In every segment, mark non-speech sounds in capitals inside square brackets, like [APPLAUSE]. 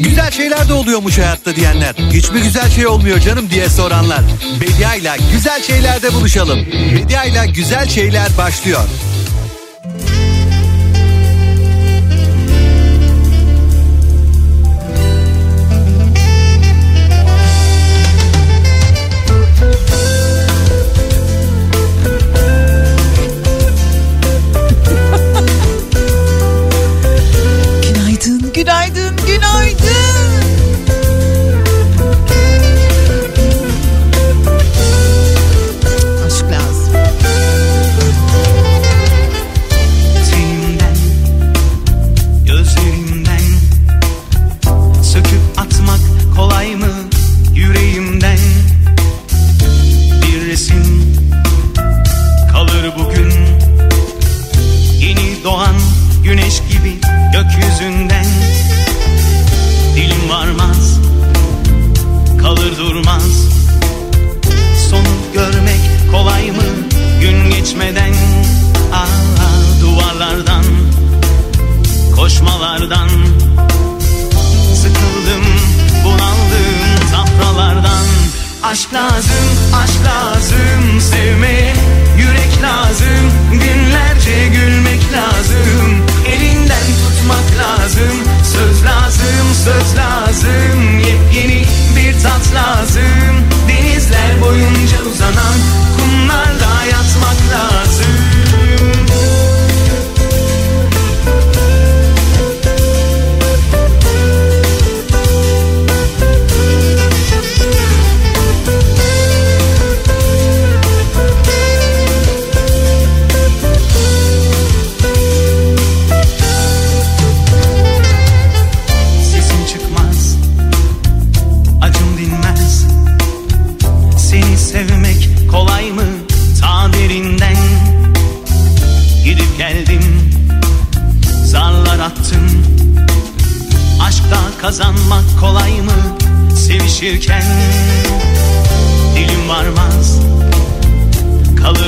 Güzel şeyler de oluyormuş hayatta diyenler. Hiçbir güzel şey olmuyor canım diye soranlar. Bediayla güzel şeylerde buluşalım. Bediayla güzel şeyler başlıyor.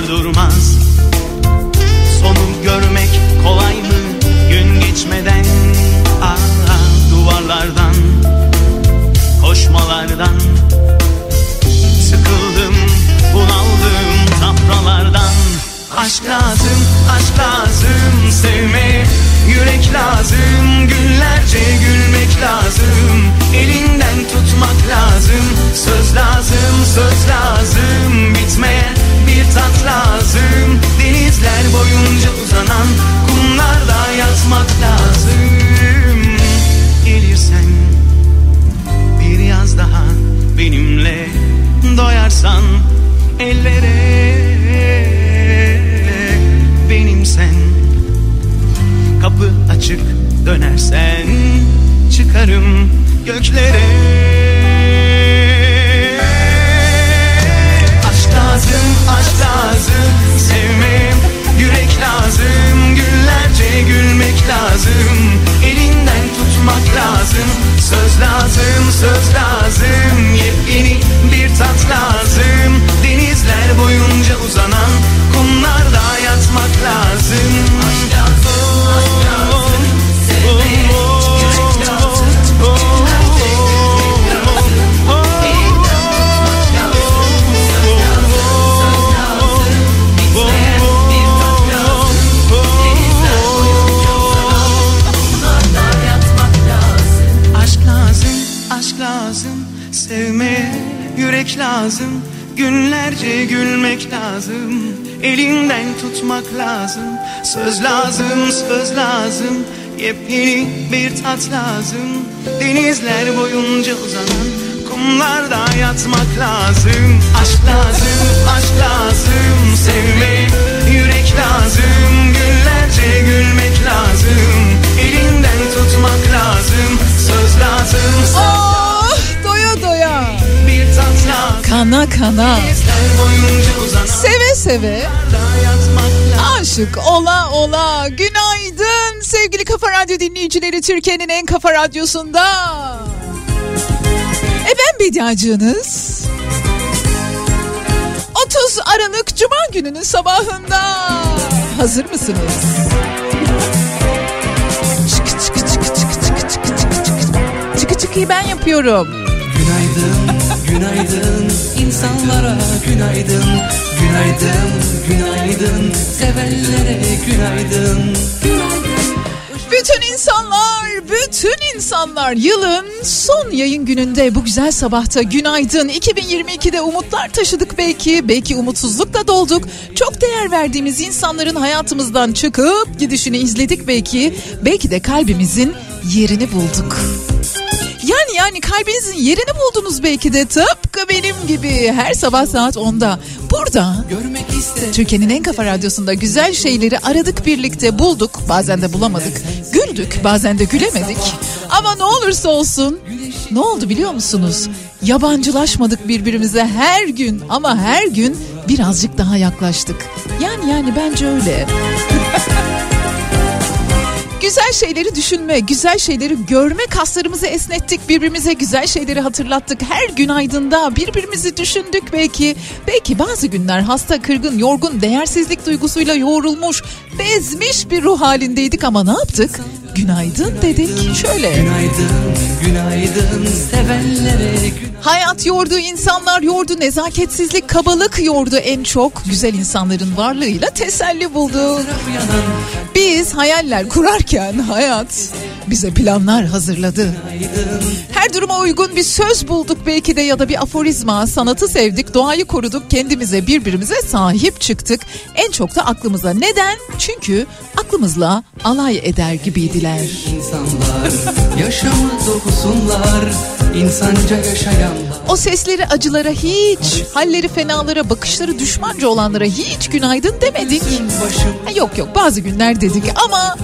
durmaz. hayat lazım. Denizler boyunca uzanan kumlarda yatmak lazım. Aşk lazım, aşk lazım. Sevmek, yürek lazım. Günlerce gülmek lazım. Elinden tutmak lazım. Söz lazım, söz oh, lazım. doya. Doya Kana kana. Seve seve. Aşık ola ola. Gün Kafa Radyo dinleyicileri Türkiye'nin en kafa radyosunda. E ben Bediacığınız. 30 Aralık Cuma gününün sabahında. Hazır mısınız? Çıkı çıkı çıkı çıkı çıkı çıkı çıkı çıkı. Çıkı çıkıyı ben yapıyorum. Günaydın, günaydın insanlara günaydın. Günaydın, günaydın sevenlere günaydın. Günaydın. Bütün insanlar, bütün insanlar yılın son yayın gününde bu güzel sabahta günaydın. 2022'de umutlar taşıdık belki, belki umutsuzlukla dolduk. Çok değer verdiğimiz insanların hayatımızdan çıkıp gidişini izledik belki. Belki de kalbimizin yerini bulduk. Yani yani kalbinizin yerini buldunuz belki de tıpkı benim gibi her sabah saat 10'da. Burada Türkiye'nin en kafa radyosunda güzel şeyleri aradık birlikte bulduk. Bazen de bulamadık. Güldük bazen de gülemedik. Ama ne olursa olsun ne oldu biliyor musunuz? Yabancılaşmadık birbirimize her gün ama her gün birazcık daha yaklaştık. Yani yani bence öyle. [LAUGHS] Güzel şeyleri düşünme, güzel şeyleri görme kaslarımızı esnettik, birbirimize güzel şeyleri hatırlattık. Her günaydında birbirimizi düşündük belki. Belki bazı günler hasta, kırgın, yorgun, değersizlik duygusuyla yoğrulmuş, bezmiş bir ruh halindeydik ama ne yaptık? Günaydın dedik. Şöyle. Günaydın, günaydın sevenlere günaydın Hayat yordu, insanlar yordu, nezaketsizlik, kabalık yordu en çok. Güzel insanların varlığıyla teselli buldu. Biz hayaller kurarken hayat bize planlar hazırladı. Her duruma uygun bir söz bulduk belki de ya da bir aforizma, sanatı sevdik, doğayı koruduk, kendimize birbirimize sahip çıktık. En çok da aklımıza. Neden? Çünkü aklımızla alay eder gibiydiler. insanlar Yaşamı dokusunlar insanca yaşayanlar O sesleri acılara hiç, halleri fenalara, bakışları düşmanca olanlara hiç günaydın demedik. Ha, Yok yok bazı günler dedik ama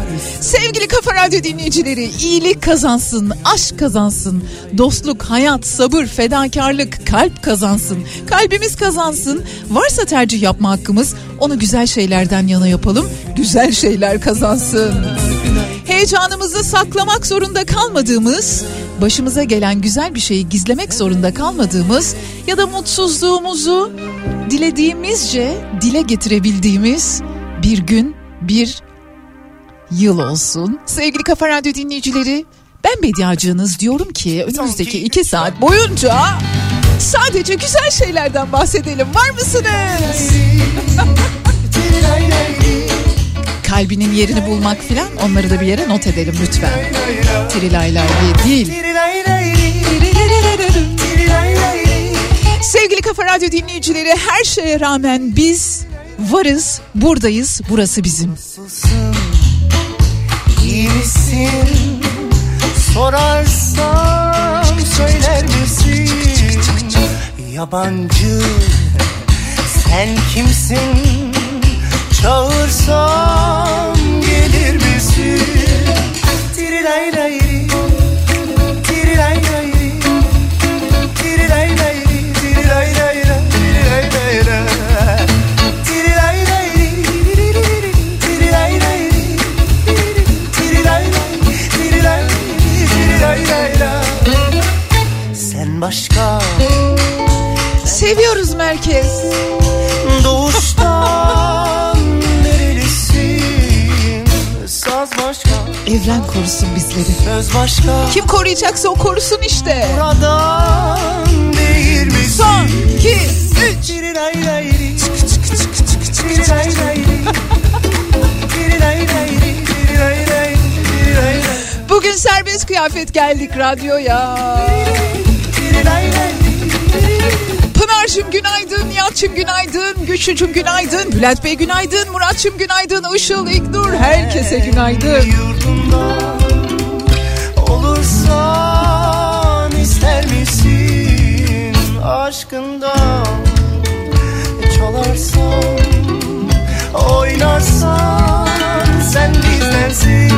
sevgili Kafa Radyo dinleyicileri iyilik kazansın, aşk kazansın, dostluk, hayat, sabır, fedakarlık, kalp kazansın, kalbimiz kazansın. Varsa tercih yapma hakkımız onu güzel şeylerden yana yapalım, güzel şeyler kazansın. Heyecanımızı saklamak zorunda kalmadığımız, başımıza gelen güzel bir şeyi gizlemek zorunda kalmadığımız ya da mutsuzluğumuzu dilediğimizce dile getirebildiğimiz bir gün, bir yıl olsun. Sevgili Kafa Radyo dinleyicileri, ben Bediacığınız diyorum ki önümüzdeki iki saat boyunca sadece güzel şeylerden bahsedelim. Var mısınız? [LAUGHS] Kalbinin yerini bulmak filan onları da bir yere not edelim lütfen. Trilaylar diye değil. Sevgili Kafa Radyo dinleyicileri her şeye rağmen biz varız, buradayız, burası bizim. İyi? Sorarsam söyler misin? Yabancı sen kimsin? Çağırsam gelir misin? Tirilay başka Seviyoruz merkez. doğuştan nerelisin? Saz başka, Evren korusun bizleri. söz başka. Kim koruyacaksa o korusun işte. Buradan değil misin? Son, iki, üç. Bugün serbest kıyafet geldik radyoya. Pınar'cığım günaydın, Nihat'cığım günaydın, Güçlü'cüm günaydın, Bülent Bey günaydın, Murat'cığım günaydın, Işıl, İknur herkese günaydın. Olursan ister misin aşkından çalarsan oynarsan sen bizdensin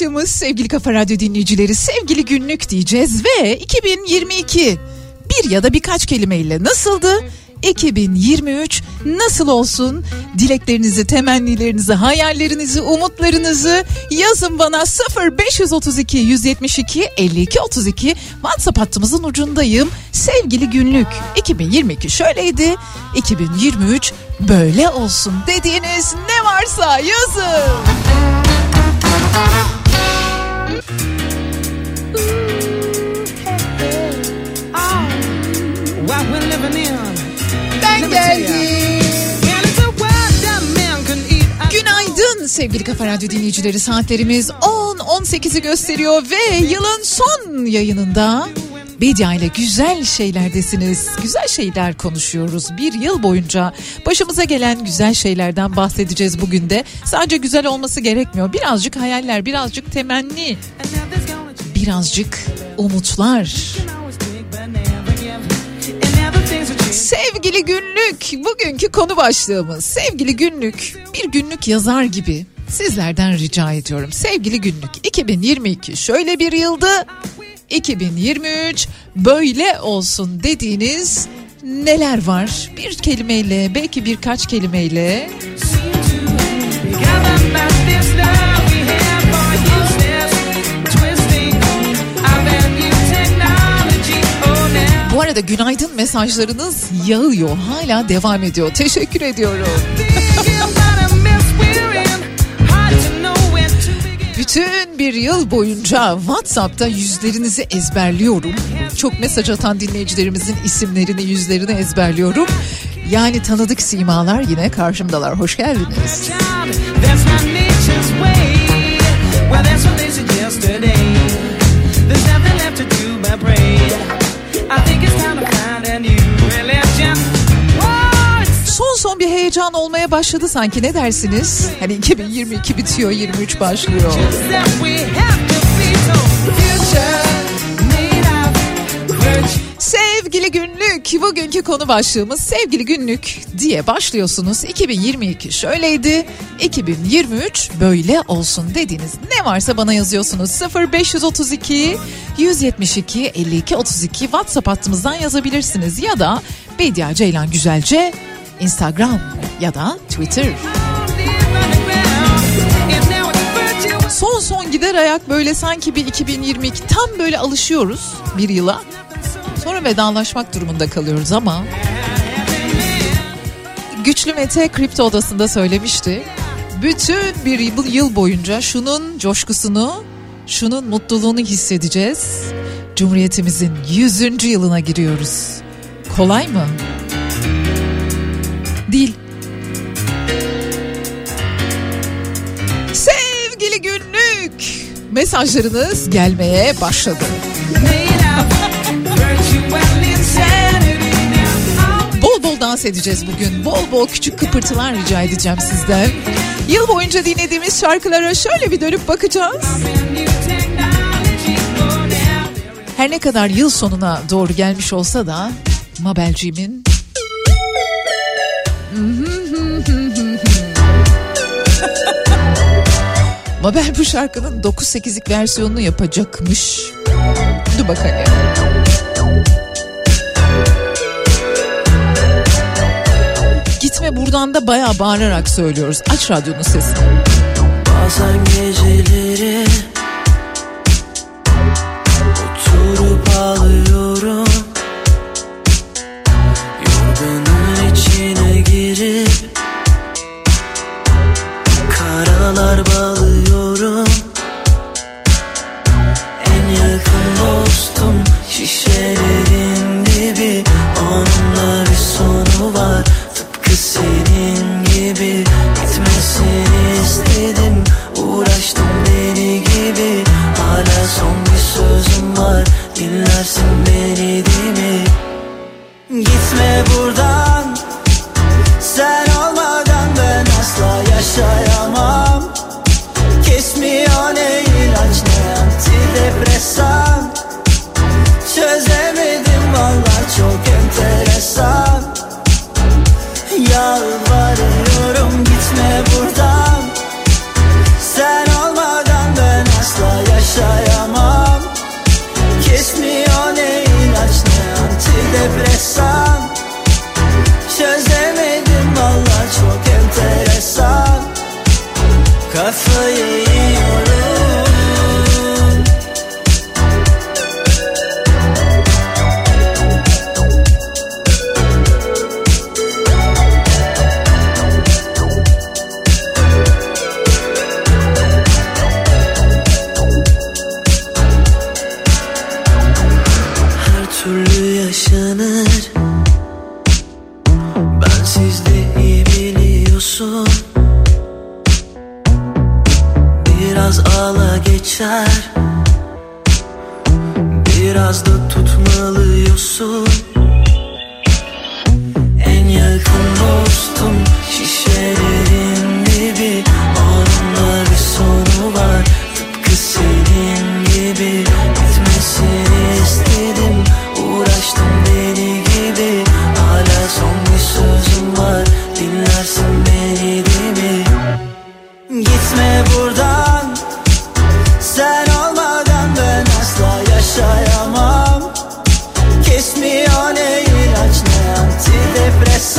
başlığımız sevgili Kafa Radyo dinleyicileri sevgili günlük diyeceğiz ve 2022 bir ya da birkaç kelimeyle nasıldı? 2023 nasıl olsun? Dileklerinizi, temennilerinizi, hayallerinizi, umutlarınızı yazın bana 0532 172 52 32 WhatsApp hattımızın ucundayım. Sevgili günlük 2022 şöyleydi. 2023 böyle olsun dediğiniz ne varsa yazın. Sevgili Kafa Radyo dinleyicileri. Saatlerimiz 10-18'i gösteriyor ve yılın son yayınında Bedia ile güzel şeylerdesiniz. Güzel şeyler konuşuyoruz. Bir yıl boyunca başımıza gelen güzel şeylerden bahsedeceğiz bugün de. Sadece güzel olması gerekmiyor. Birazcık hayaller, birazcık temenni, birazcık umutlar. Sevgili günlük bugünkü konu başlığımız. Sevgili günlük bir günlük yazar gibi sizlerden rica ediyorum. Sevgili günlük 2022 şöyle bir yıldı. 2023 böyle olsun dediğiniz neler var? Bir kelimeyle belki birkaç kelimeyle bu arada günaydın mesajlarınız yağıyor hala devam ediyor teşekkür ediyorum. Bütün bir yıl boyunca WhatsApp'ta yüzlerinizi ezberliyorum. Çok mesaj atan dinleyicilerimizin isimlerini, yüzlerini ezberliyorum. Yani tanıdık simalar yine karşımdalar. Hoş geldiniz. Heyecan olmaya başladı sanki ne dersiniz? Hani 2022 bitiyor 23 başlıyor. Sevgili günlük bugünkü konu başlığımız sevgili günlük diye başlıyorsunuz. 2022 şöyleydi 2023 böyle olsun dediğiniz ne varsa bana yazıyorsunuz 0532 172 52 32 WhatsApp hattımızdan yazabilirsiniz ya da Bedia Ceylan Güzelce Instagram ya da Twitter. Son son gider ayak böyle sanki bir 2022 tam böyle alışıyoruz bir yıla. Sonra vedalaşmak durumunda kalıyoruz ama Güçlü Mete kripto odasında söylemişti. Bütün bir yıl boyunca şunun coşkusunu, şunun mutluluğunu hissedeceğiz. Cumhuriyetimizin 100. yılına giriyoruz. Kolay mı? Değil. Sevgili günlük mesajlarınız gelmeye başladı. Bol bol dans edeceğiz bugün. Bol bol küçük kıpırtılar rica edeceğim sizden. Yıl boyunca dinlediğimiz şarkılara şöyle bir dönüp bakacağız. Her ne kadar yıl sonuna doğru gelmiş olsa da Mabelciğimin [LAUGHS] Mabel bu şarkının 9-8'lik versiyonunu yapacakmış. Dur bakalım. Gitme buradan da bayağı bağırarak söylüyoruz. Aç radyonun sesini. Bazen geceleri Şişelerin dibi Onunla bir sonu var geçer. Biraz da tutmalıyorsun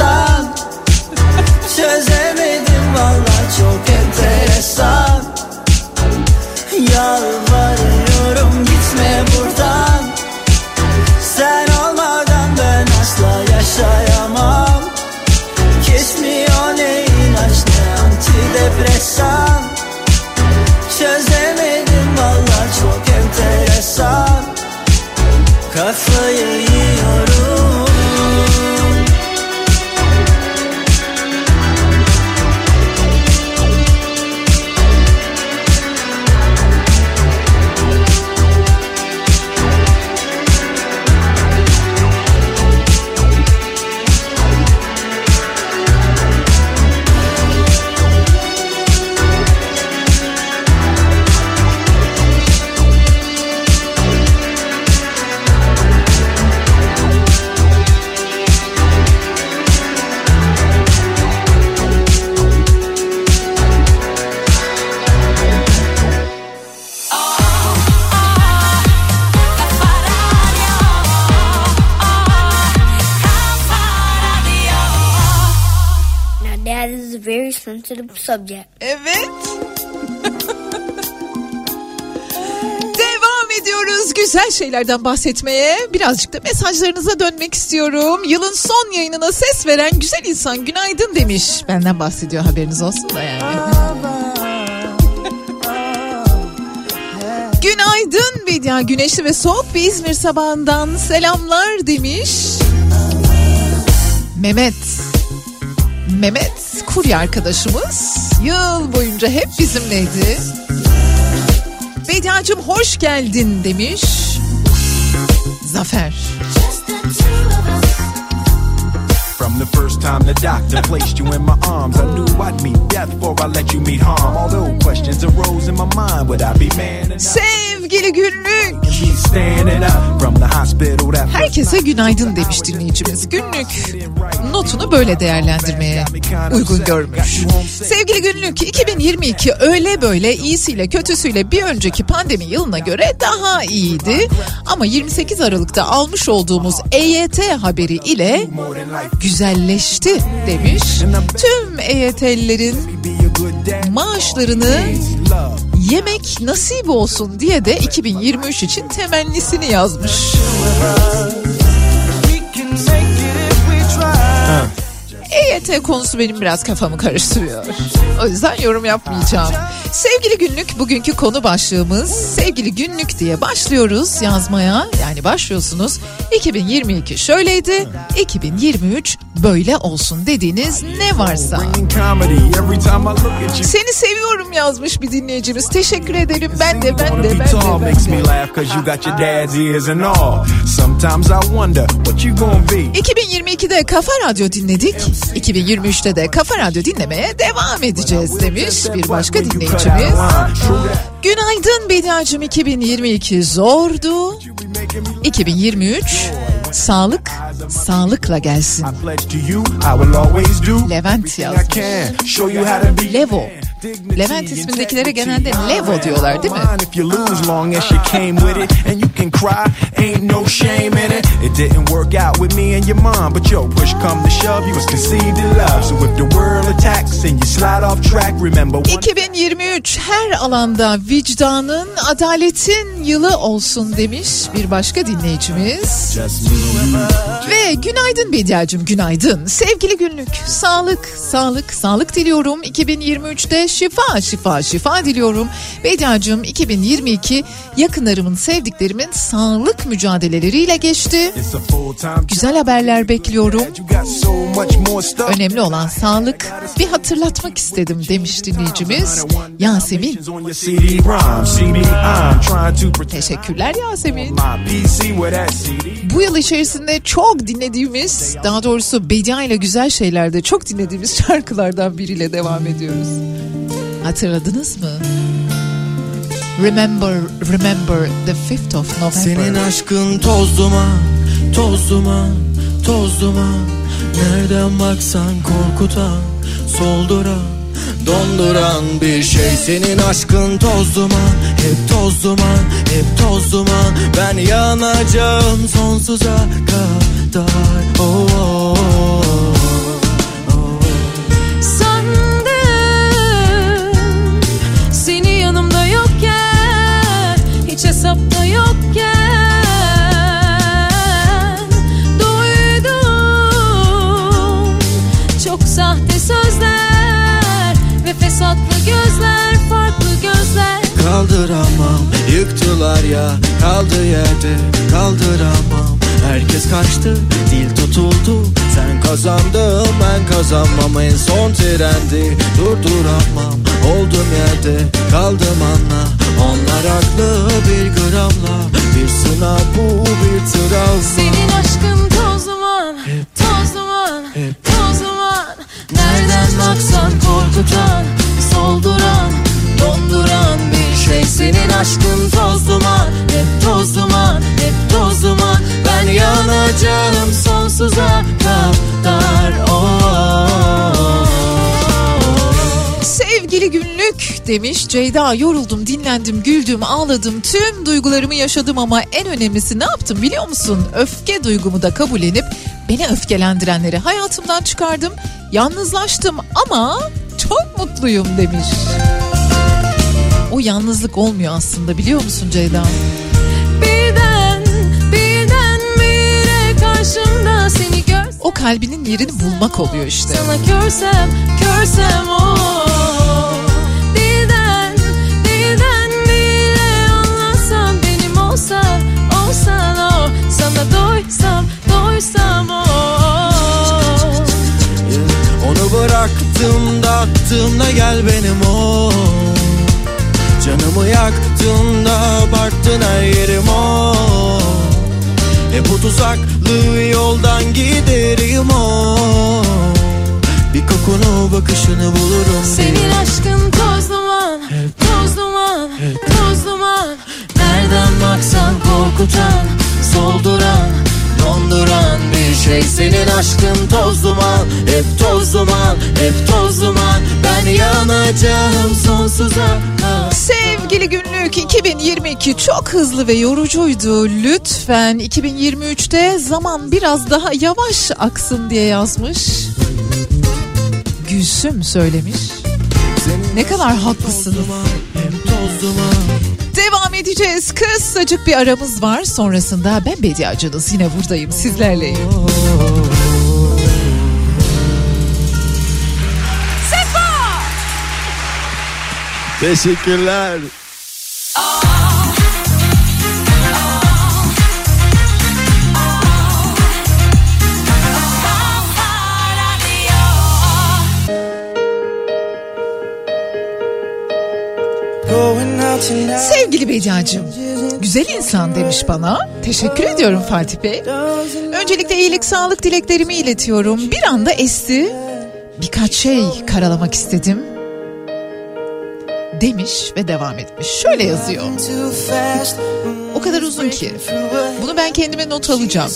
antidepresan Çözemedim valla çok enteresan. Yalvarıyorum gitme buradan. Sen olmadan ben asla yaşayamam. Kesmiyor ne ilaç ne antidepresan. Çözemedim valla çok enteresan. Kafayı subject. Evet. [LAUGHS] Devam ediyoruz güzel şeylerden bahsetmeye. Birazcık da mesajlarınıza dönmek istiyorum. Yılın son yayınına ses veren güzel insan günaydın demiş. Benden bahsediyor haberiniz olsun da yani. [LAUGHS] Günaydın Bedia. Güneşli ve soğuk bir İzmir sabahından selamlar demiş. Mehmet. Mehmet kurye arkadaşımız yıl boyunca hep bizimleydi. Bediacığım hoş geldin demiş. Zafer. From the first time the doctor placed you in my arms, I knew I'd meet death before I let you meet harm. Although questions arose in my mind, would I be man enough Sevgili günlük. Herkese günaydın demiş dinleyicimiz. Günlük notunu böyle değerlendirmeye uygun görmüş. Sevgili günlük 2022 öyle böyle iyisiyle kötüsüyle bir önceki pandemi yılına göre daha iyiydi. Ama 28 Aralık'ta almış olduğumuz EYT haberi ile güzelleşti demiş. Tüm EYT'lilerin maaşlarını. Yemek nasip olsun diye de 2023 için temennisini yazmış. EYT konusu benim biraz kafamı karıştırıyor. O yüzden yorum yapmayacağım. Sevgili günlük bugünkü konu başlığımız sevgili günlük diye başlıyoruz yazmaya. Yani başlıyorsunuz. 2022 şöyleydi. 2023 böyle olsun dediğiniz ne varsa. Seni seviyorum yazmış bir dinleyicimiz. Teşekkür ederim. Ben de ben de be ben de. tall Ben makes de. me laugh cause you got your dad's ears and all. Sometimes I wonder what you gonna be. 2022'de Kafa Radyo dinledik. 2023'te de Kafa Radyo dinlemeye devam edeceğiz demiş bir başka dinleyicimiz. Günaydın Bediacım 2022 zordu. 2023 sağlık sağlıkla gelsin. Levent yazmış. Levo. Levent ismindekilere genelde Levo diyorlar değil mi? Mind if you lose long as you came with it and you can cry, ain't no shame in it. It didn't work out with me and your mom, but yo, push come to shove, you was conceived in love. So if the world attacks and you slide off track, remember one 2023 her alanda vicdanın, adaletin yılı olsun demiş bir başka dinleyicimiz. Ve Günaydın Bediacığım günaydın. Sevgili günlük sağlık sağlık sağlık diliyorum. 2023'te şifa şifa şifa diliyorum. Bediacığım 2022 yakınlarımın sevdiklerimin sağlık mücadeleleriyle geçti. Güzel haberler bekliyorum. Önemli olan sağlık. Bir hatırlatmak istedim demiş dinleyicimiz Yasemin. Teşekkürler Yasemin. Bu yıl içerisinde çok dinlediğimiz, daha doğrusu Bedia ile güzel şeylerde çok dinlediğimiz şarkılardan biriyle devam ediyoruz. Hatırladınız mı? Remember, remember the 5th of November. Senin aşkın toz duman, toz duman, toz duman. Nereden baksan korkutan, solduran, donduran bir şey. Senin aşkın toz duman, hep toz duman, hep toz duman. Ben yanacağım sonsuza kadar. Oh, ya kaldı yerde kaldıramam. Herkes kaçtı dil tutuldu. Sen kazandın ben kazanmam. En son trendi durduramam. Oldum yerde kaldım anla. Onlar haklı bir gramla. Bir sınav bu bir travma. Senin aşkın toz duman, toz duman, toz duman. Nereden baksan korkutan, solduran, donduran şey Senin aşkın toz duman hep toz duman hep toz duman Ben yanacağım sonsuza kadar oh. Sevgili günlük demiş Ceyda yoruldum dinlendim güldüm ağladım tüm duygularımı yaşadım ama en önemlisi ne yaptım biliyor musun? Öfke duygumu da kabullenip beni öfkelendirenleri hayatımdan çıkardım yalnızlaştım ama çok mutluyum demiş. O yalnızlık olmuyor aslında biliyor musun Ceyda? Birden, birden bire karşımda seni görsem O kalbinin yerini bulmak oluyor işte. Sana körsem, körsem o Dilden, dilden bile anlasan Benim olsan, olsan o Sana doysam, doysam o Onu bıraktım da attığımda gel benim o Canımı yaktın da abarttın her yerim o. Hep bu tuzaklı yoldan giderim o. Bir kokunu bakışını bulurum. Senin aşkın toz duman, toz duman, toz duman. Nereden baksan korkutan, solduran, donduran bir şey. Senin aşkın toz duman Hep toz duman Hep toz duman. Ben yanacağım sonsuza Sevgili günlük 2022 çok hızlı ve yorucuydu. Lütfen 2023'te zaman biraz daha yavaş aksın diye yazmış. Gülsüm söylemiş. Ne kadar haklısınız. Devam edeceğiz. Kısacık bir aramız var. Sonrasında ben Bediacınız yine buradayım sizlerleyim. Teşekkürler Sevgili Bediacığım, güzel insan demiş bana. Teşekkür ediyorum Fatih Bey. Öncelikle iyilik sağlık dileklerimi iletiyorum. Bir anda esti. Birkaç şey karalamak istedim. Demiş ve devam etmiş. Şöyle yazıyor. O kadar uzun ki. Bunu ben kendime not alacağım.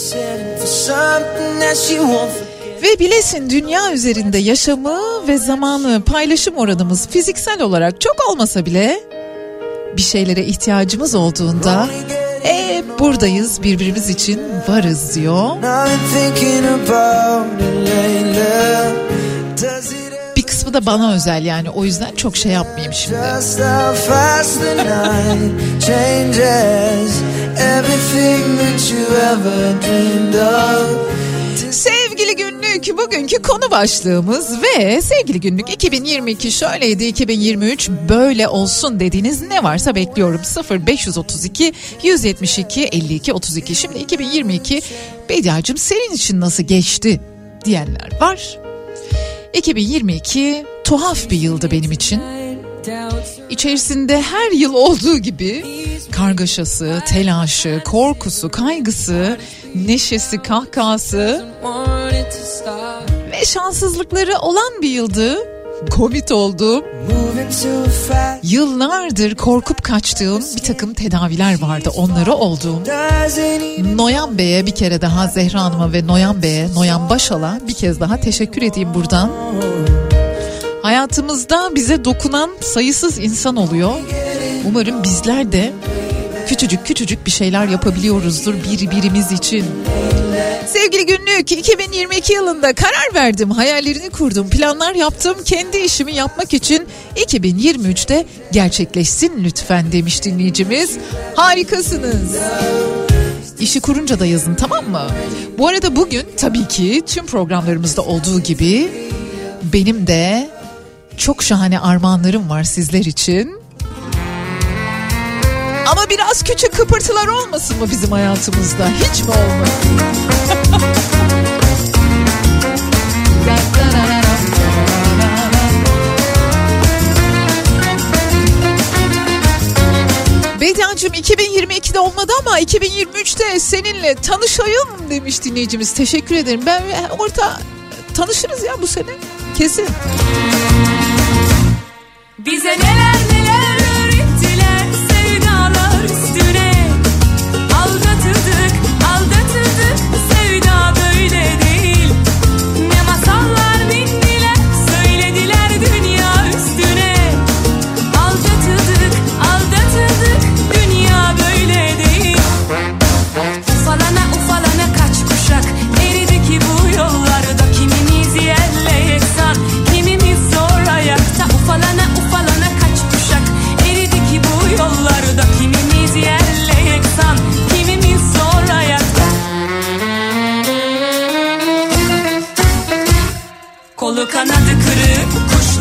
Ve bilesin dünya üzerinde yaşamı ve zamanı paylaşım oranımız fiziksel olarak çok olmasa bile bir şeylere ihtiyacımız olduğunda hep buradayız birbirimiz için varız diyor. Kısmı da bana özel yani o yüzden çok şey yapmayayım şimdi. Of. Çünkü bugünkü konu başlığımız ve sevgili günlük 2022 şöyleydi 2023 böyle olsun dediğiniz ne varsa bekliyorum 0532 172 52 32 şimdi 2022 Bediacım senin için nasıl geçti diyenler var. 2022 tuhaf bir yıldı benim için. İçerisinde her yıl olduğu gibi kargaşası, telaşı, korkusu, kaygısı, neşesi, kahkahası ve şanssızlıkları olan bir yıldı. Covid oldu. Yıllardır korkup kaçtığım bir takım tedaviler vardı. Onları olduğum. Noyan Bey'e bir kere daha Zehra Hanım'a ve Noyan Bey'e, Noyan Başal'a bir kez daha teşekkür edeyim buradan. Hayatımızda bize dokunan sayısız insan oluyor. Umarım bizler de küçücük küçücük bir şeyler yapabiliyoruzdur birbirimiz için. Sevgili günlük 2022 yılında karar verdim, hayallerini kurdum, planlar yaptım. Kendi işimi yapmak için 2023'te gerçekleşsin lütfen demiş dinleyicimiz. Harikasınız. İşi kurunca da yazın tamam mı? Bu arada bugün tabii ki tüm programlarımızda olduğu gibi benim de çok şahane armağanlarım var sizler için. Ama biraz küçük kıpırtılar olmasın mı bizim hayatımızda? Hiç mi olmasın? Bediacığım 2022'de olmadı ama 2023'te seninle tanışayım demiş dinleyicimiz. Teşekkür ederim. Ben orta tanışırız ya bu sene. Kesin. Bize neler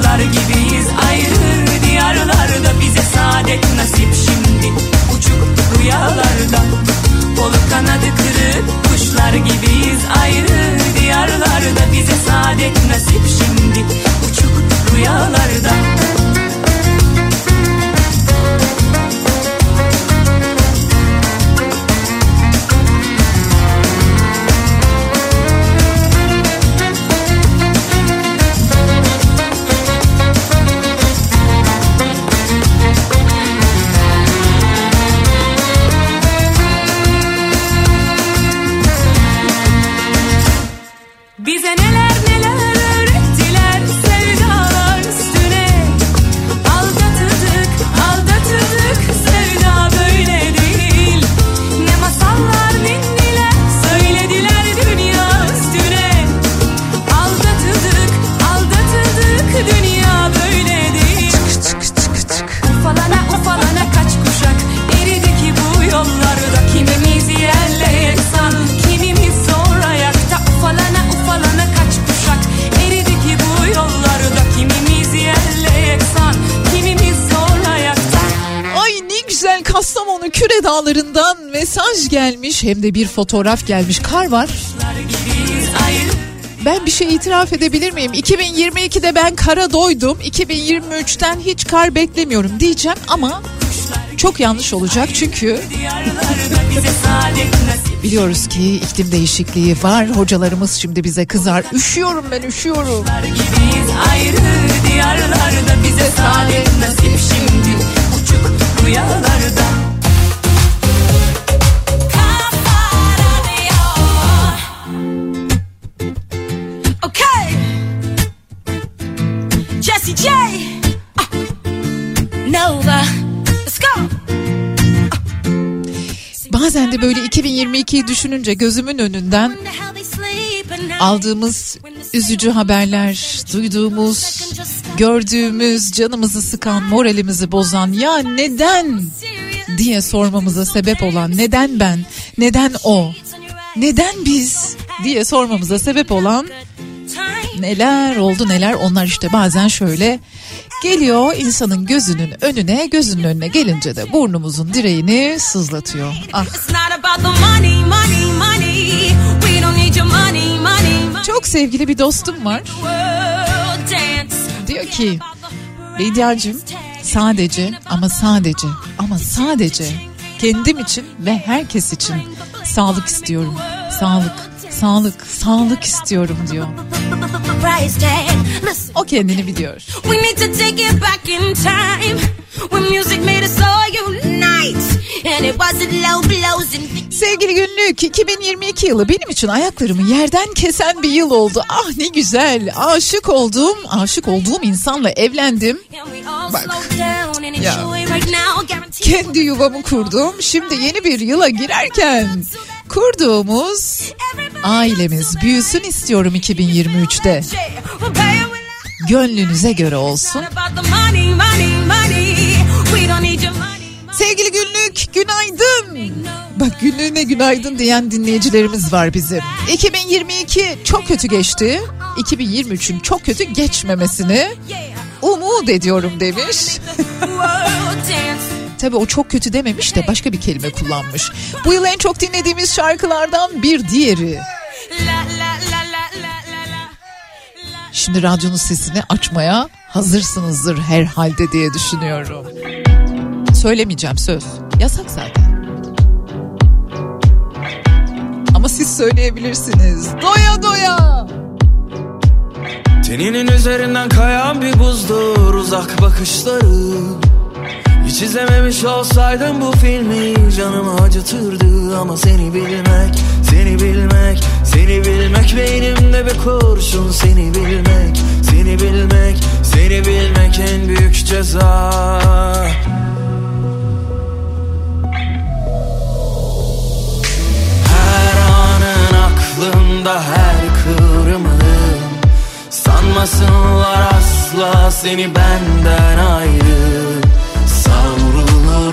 kuşlar gibiyiz. Ayrı diyarlarda Bize saadet nasip. Şimdi uçuk rüyalarda Kolu kanadı kırık kuşlar gibiyiz. Ayrı diyarlarda Bize saadet nasip. Şimdi uçuk rüyalarda hem de bir fotoğraf gelmiş. Kar var. Ben bir şey itiraf edebilir miyim? 2022'de ben kara doydum. 2023'ten hiç kar beklemiyorum diyeceğim ama çok yanlış olacak çünkü biliyoruz ki iklim değişikliği var. Hocalarımız şimdi bize kızar. Üşüyorum ben üşüyorum. ayrı diyarlarda Bize saadet nasip şimdi uçuk rüyalarda De böyle 2022'yi düşününce gözümün önünden aldığımız üzücü haberler, duyduğumuz, gördüğümüz, canımızı sıkan, moralimizi bozan ya neden? diye sormamıza sebep olan neden ben, neden o, neden biz? diye sormamıza sebep olan Neler oldu neler? Onlar işte bazen şöyle geliyor insanın gözünün önüne gözünün önüne gelince de burnumuzun direğini sızlatıyor. Ah çok sevgili bir dostum var. Diyor ki Bediacığım sadece ama sadece ama sadece kendim için ve herkes için sağlık istiyorum. Sağlık, sağlık, sağlık istiyorum diyor. O kendini biliyor. Sevgili günlük 2022 yılı benim için ayaklarımı yerden kesen bir yıl oldu. Ah ne güzel. Aşık olduğum, aşık olduğum insanla evlendim. Bak. Ya. Kendi yuvamı kurdum. Şimdi yeni bir yıla girerken kurduğumuz ailemiz büyüsün istiyorum 2023'te. we'll pay it with Gönlünüze göre olsun. Sevgili günlük günaydın. Bak günlüğüne günaydın diyen dinleyicilerimiz var bizim. 2022 çok kötü geçti. 2023'ün çok kötü geçmemesini umut ediyorum demiş. [LAUGHS] Tabii o çok kötü dememiş de başka bir kelime kullanmış. Bu yıl en çok dinlediğimiz şarkılardan bir diğeri. Şimdi radyonun sesini açmaya hazırsınızdır herhalde diye düşünüyorum. Söylemeyeceğim söz. Yasak zaten. Ama siz söyleyebilirsiniz. Doya doya. Teninin üzerinden kayan bir buzdur uzak bakışları Hiç izlememiş olsaydım bu filmi canımı acıtırdı Ama seni bilmek, seni bilmek, seni bilmek Beynimde bir kurşun seni bilmek, seni bilmek, seni bilmek en büyük ceza. Her anın aklımda her kıvrımın Sanmasınlar asla seni benden ayrı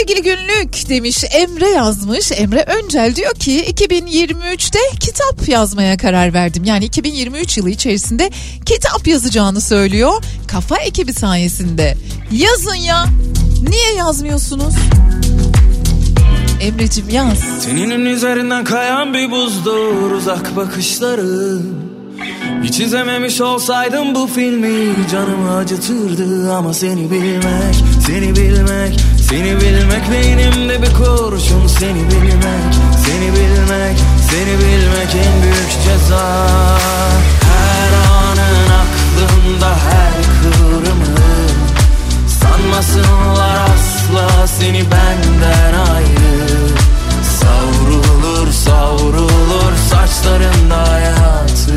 Sevgili günlük demiş Emre yazmış. Emre Öncel diyor ki 2023'te kitap yazmaya karar verdim. Yani 2023 yılı içerisinde kitap yazacağını söylüyor. Kafa ekibi sayesinde. Yazın ya. Niye yazmıyorsunuz? Emre'cim yaz. Teninin üzerinden kayan bir buzdur uzak bakışları Hiç izlememiş olsaydım bu filmi canımı acıtırdı Ama seni bilmek, seni bilmek, seni bilmek Beynimde bir kurşun seni bilmek, seni bilmek, seni bilmek en büyük ceza. Her anın aklımda her kıvrımın Sanmasınlar asla seni benden ayrı. Savrulur savrulur saçlarında hayatı.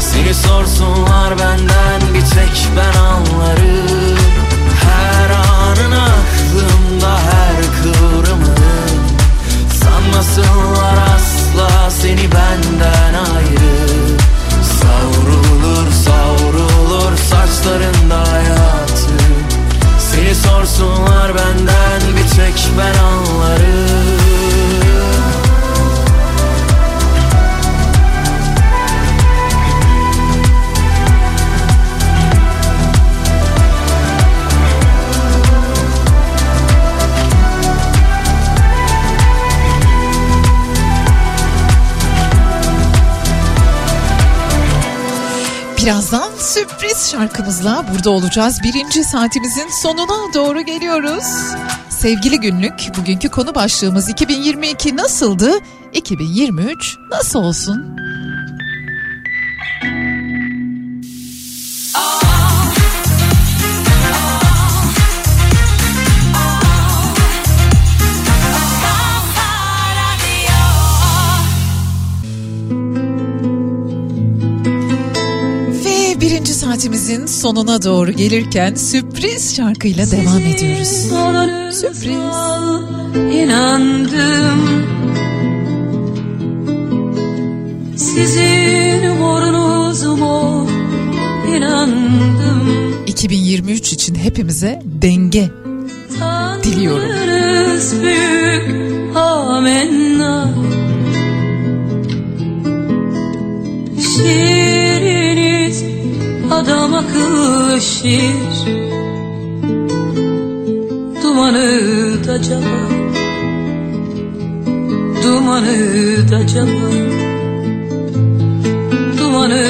Seni sorsunlar benden bir tek ben anlarım. Her anın Sanmasınlar asla seni benden ayrı? Savrulur savrulur saçlarında hayatı. Seni sorsunlar benden bir tek ben anlarım Birazdan sürpriz şarkımızla burada olacağız. Birinci saatimizin sonuna doğru geliyoruz. Sevgili günlük, bugünkü konu başlığımız 2022 nasıldı? 2023 nasıl olsun? Saatimizin sonuna doğru gelirken sürpriz şarkıyla devam ediyoruz. Sürpriz. inandım Sizin umurunuz mu inandım 2023 için hepimize denge diliyorum. Büyük amenna Şiiriniz adam akıllı şiir Dumanı da cama. Dumanı da cama. Dumanı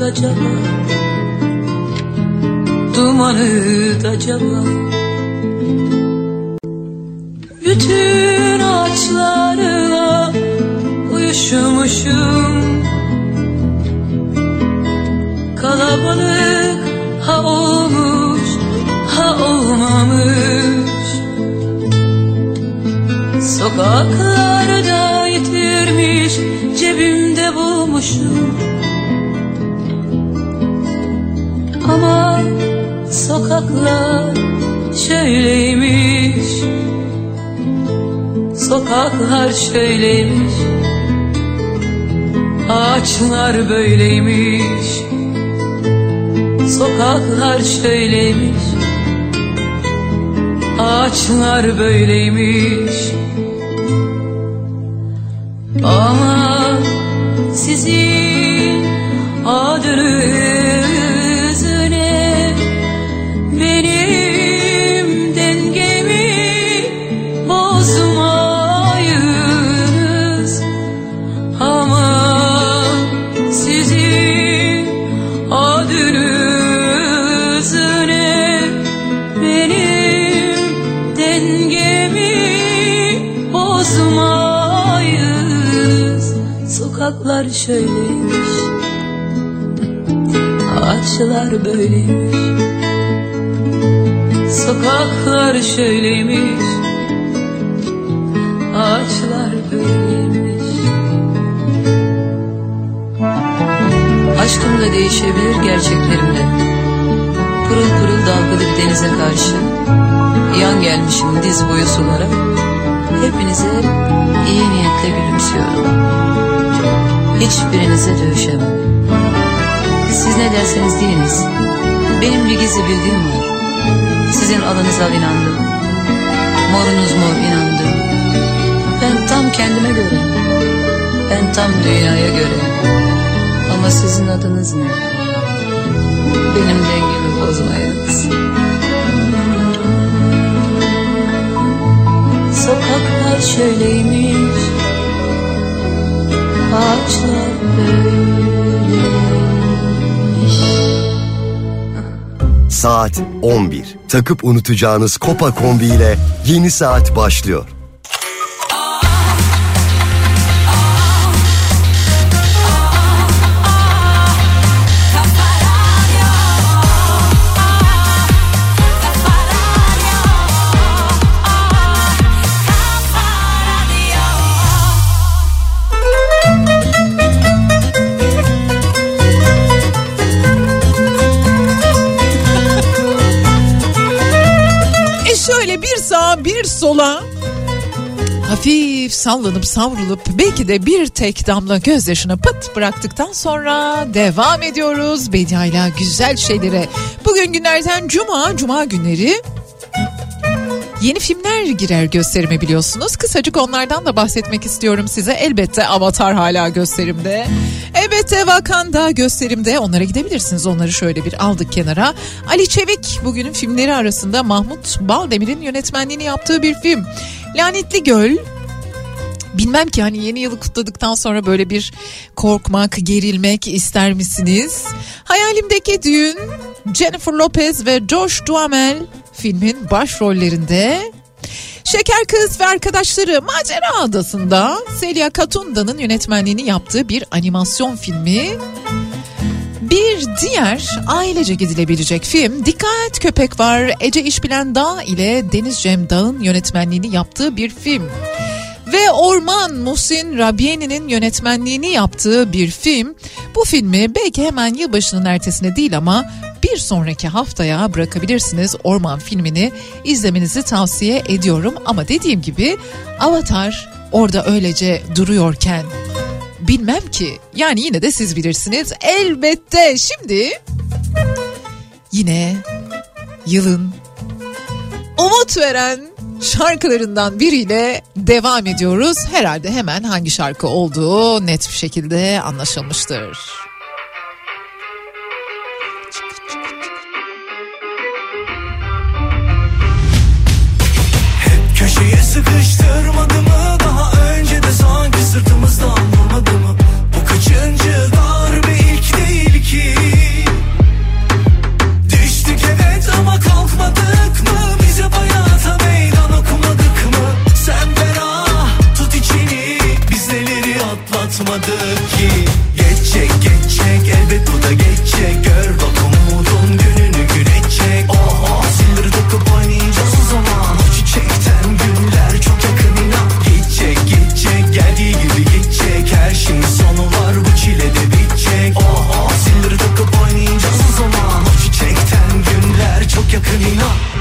da cama. Dumanı da cama. Bütün ağaçlarla uyuşmuşum Kalabalık ha olmuş ha olmamış. Sokaklarda yitirmiş cebimde bulmuşum. Ama sokaklar şöyleymiş. Sokaklar şöyleymiş. Ağaçlar böyleymiş Sokaklar şöyleymiş Ağaçlar böyleymiş. Ama Ağaçlar böyleymiş Sokaklar şöyleymiş Ağaçlar böyleymiş. Aşkım da değişebilir gerçeklerim de Pırıl pırıl dalgalı bir denize karşı Yan gelmişim diz boyu sulara. Hepinize iyi niyetle gülümsüyorum. Hiçbirinize dövüşemem Siz ne derseniz deyiniz Benim bir gizli bildiğim var. Sizin alınız al inandım. Morunuz mor inandım Ben tam kendime göre Ben tam dünyaya göre. Ama sizin adınız ne? Benim dengemi bozmayınız. Sokaklar şöyleymiş. Ağaçlar böyleymiş Saat 11. Takıp unutacağınız Kopa kombi ile yeni saat başlıyor. Hafif sallanıp savrulup belki de bir tek damla gözyaşını pıt bıraktıktan sonra devam ediyoruz Bediayla güzel şeylere. Bugün günlerden cuma, cuma günleri Yeni filmler girer gösterime biliyorsunuz. Kısacık onlardan da bahsetmek istiyorum size. Elbette Avatar hala gösterimde. Elbette Wakanda gösterimde. Onlara gidebilirsiniz. Onları şöyle bir aldık kenara. Ali Çevik bugünün filmleri arasında Mahmut Baldemir'in yönetmenliğini yaptığı bir film. Lanetli Göl Bilmem ki hani yeni yılı kutladıktan sonra böyle bir korkmak, gerilmek ister misiniz? Hayalimdeki düğün Jennifer Lopez ve Josh Duhamel filmin başrollerinde. Şeker Kız ve arkadaşları Macera Adası'nda Celia Katunda'nın yönetmenliğini yaptığı bir animasyon filmi. Bir diğer ailece gidilebilecek film Dikkat Köpek Var Ece İşbilen Dağ ile Deniz Cem Dağ'ın yönetmenliğini yaptığı bir film. Ve Orman Muhsin Rabiyeni'nin yönetmenliğini yaptığı bir film. Bu filmi belki hemen yılbaşının ertesine değil ama bir sonraki haftaya bırakabilirsiniz Orman filmini izlemenizi tavsiye ediyorum. Ama dediğim gibi Avatar orada öylece duruyorken bilmem ki yani yine de siz bilirsiniz elbette şimdi yine yılın umut veren şarkılarından biriyle devam ediyoruz. Herhalde hemen hangi şarkı olduğu net bir şekilde anlaşılmıştır. Hep köşeye sıkıştırmadı mı daha önce de sanki sırtımızdan vurmadı mı? sakın inan.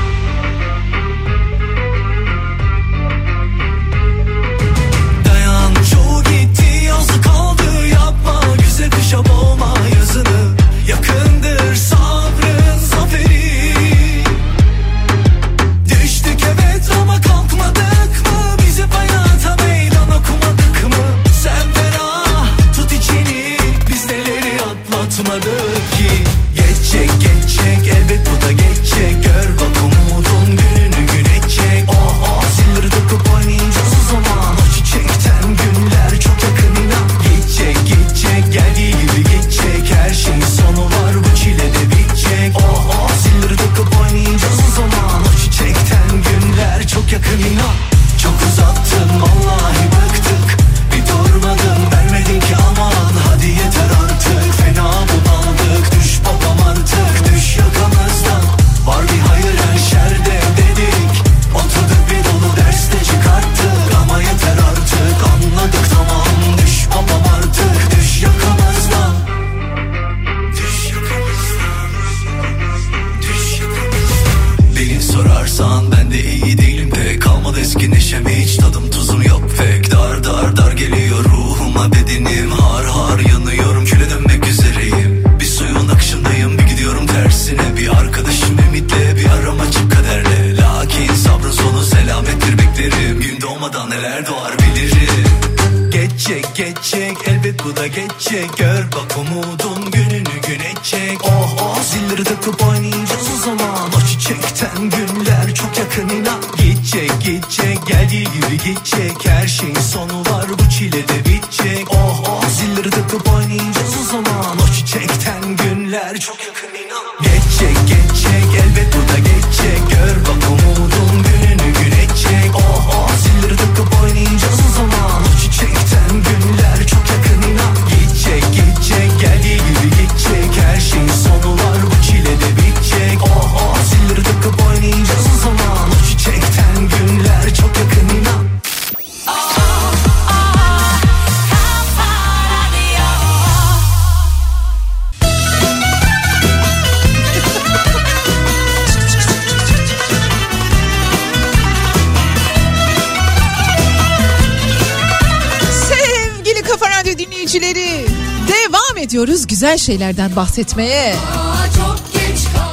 güzel şeylerden bahsetmeye.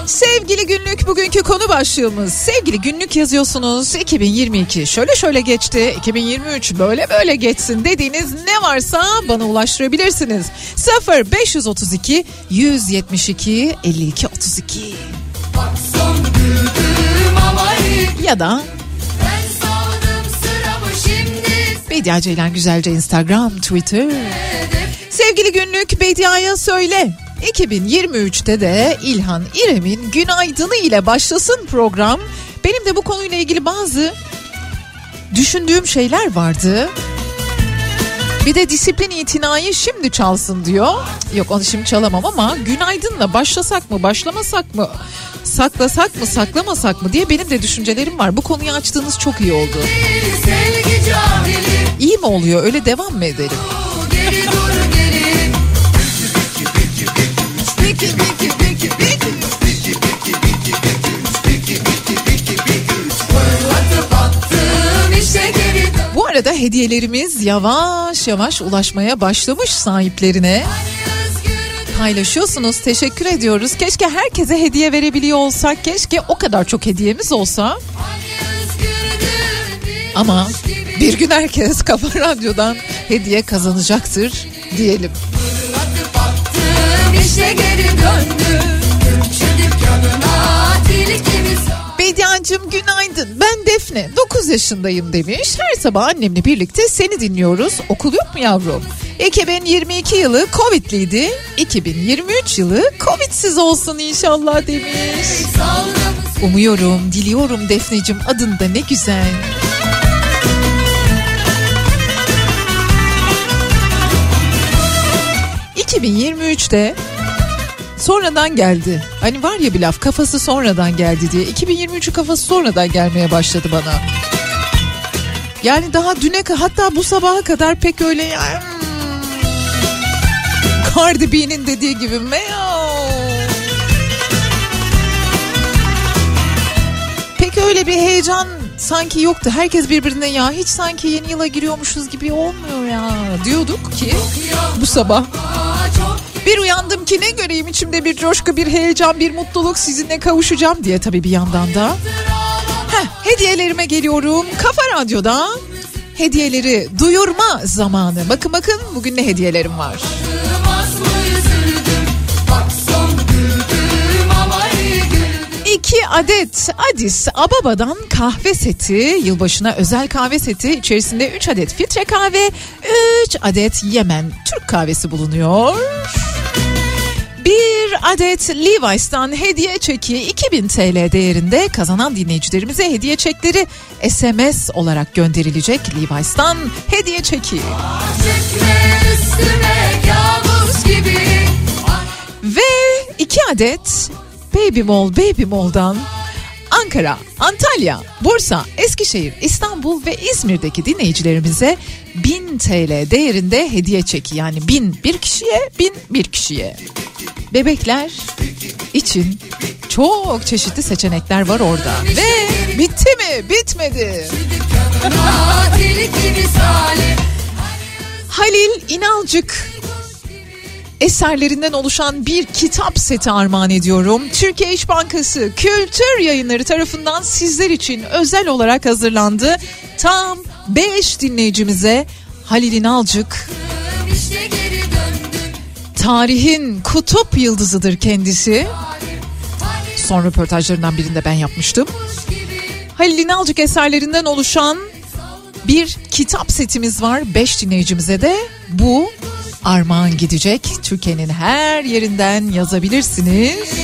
Sevgili günlük bugünkü konu başlığımız. Sevgili günlük yazıyorsunuz. 2022 şöyle şöyle geçti. 2023 böyle böyle geçsin dediğiniz ne varsa bana ulaştırabilirsiniz. 0 532 172 52 32. Ya da Medya Ceylan Güzelce Instagram, Twitter günlük Bedia'ya söyle. 2023'te de İlhan İrem'in günaydını ile başlasın program. Benim de bu konuyla ilgili bazı düşündüğüm şeyler vardı. Bir de disiplin itinayı şimdi çalsın diyor. Yok onu şimdi çalamam ama günaydınla başlasak mı başlamasak mı saklasak mı saklamasak mı diye benim de düşüncelerim var. Bu konuyu açtığınız çok iyi oldu. İyi mi oluyor öyle devam mı edelim? Bu arada hediyelerimiz yavaş yavaş ulaşmaya başlamış sahiplerine. Paylaşıyorsunuz. Teşekkür ediyoruz. Keşke herkese hediye verebiliyor olsak. Keşke o kadar çok hediyemiz olsa. Ama bir gün herkes Kafa Radyo'dan hediye kazanacaktır diyelim. İşte Bediacığım günaydın. Ben Defne. 9 yaşındayım demiş. Her sabah annemle birlikte seni dinliyoruz. Okul yok mu yavrum? 2022 yılı Covid'liydi. 2023 yılı Covid'siz olsun inşallah demiş. Umuyorum, diliyorum Defneciğim adın da ne güzel. ...2023'te sonradan geldi. Hani var ya bir laf kafası sonradan geldi diye. 2023'ü kafası sonradan gelmeye başladı bana. Yani daha düne hatta bu sabaha kadar pek öyle ya, hmm, Cardi B'nin dediği gibi meow. Pek öyle bir heyecan sanki yoktu. Herkes birbirine ya hiç sanki yeni yıla giriyormuşuz gibi olmuyor ya diyorduk ki bu sabah bir uyandım ki ne göreyim içimde bir coşku, bir heyecan, bir mutluluk sizinle kavuşacağım diye tabii bir yandan da. Heh, hediyelerime geliyorum. Kafa Radyo'da hediyeleri duyurma zamanı. Bakın bakın bugün ne hediyelerim var. 2 adet Adis Ababa'dan kahve seti, yılbaşına özel kahve seti içerisinde 3 adet filtre kahve, 3 adet Yemen Türk kahvesi bulunuyor. Bir adet Levi's'tan hediye çeki 2000 TL değerinde kazanan dinleyicilerimize hediye çekleri SMS olarak gönderilecek Levi's'tan hediye çeki. Ve iki adet Baby Mall Baby Mall'dan Ankara, Antalya, Bursa, Eskişehir, İstanbul ve İzmir'deki dinleyicilerimize 1000 TL değerinde hediye çeki yani 1000 bir kişiye 1000 bir kişiye. Bebekler için çok çeşitli seçenekler var orada. Ve bitti mi? Bitmedi. Halil İnalcık eserlerinden oluşan bir kitap seti armağan ediyorum. Türkiye İş Bankası Kültür Yayınları tarafından sizler için özel olarak hazırlandı. Tam 5 dinleyicimize Halil İnalcık İşte. Tarihin kutup yıldızıdır kendisi. Son röportajlarından birinde ben yapmıştım. Halil İnalcık eserlerinden oluşan bir kitap setimiz var. 5 dinleyicimize de bu armağan gidecek. Türkiye'nin her yerinden yazabilirsiniz.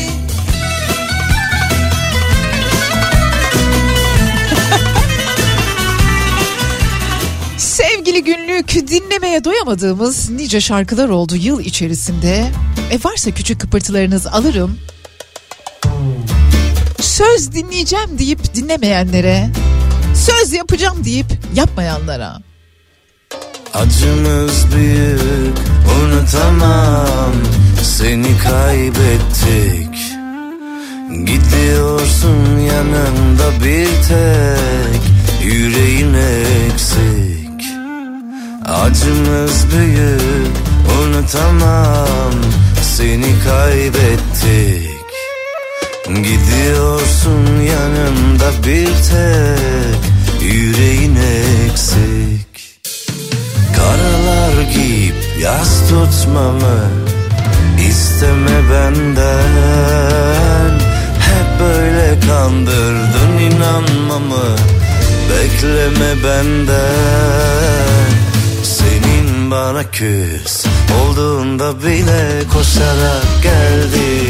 Sevgili günlük dinlemeye doyamadığımız nice şarkılar oldu yıl içerisinde. E varsa küçük kıpırtılarınız alırım. Söz dinleyeceğim deyip dinlemeyenlere, söz yapacağım deyip yapmayanlara. Acımız büyük unutamam Seni kaybettik Gidiyorsun yanında bir tek Yüreğin eksik Acımız büyük unutamam. Seni kaybettik. Gidiyorsun yanımda bir tek. Yüreğin eksik. Karalar giyip yaz tutmamı isteme benden. Hep böyle kandırdın inanmamı. Bekleme benden bana küs. Olduğunda bile koşarak geldiğini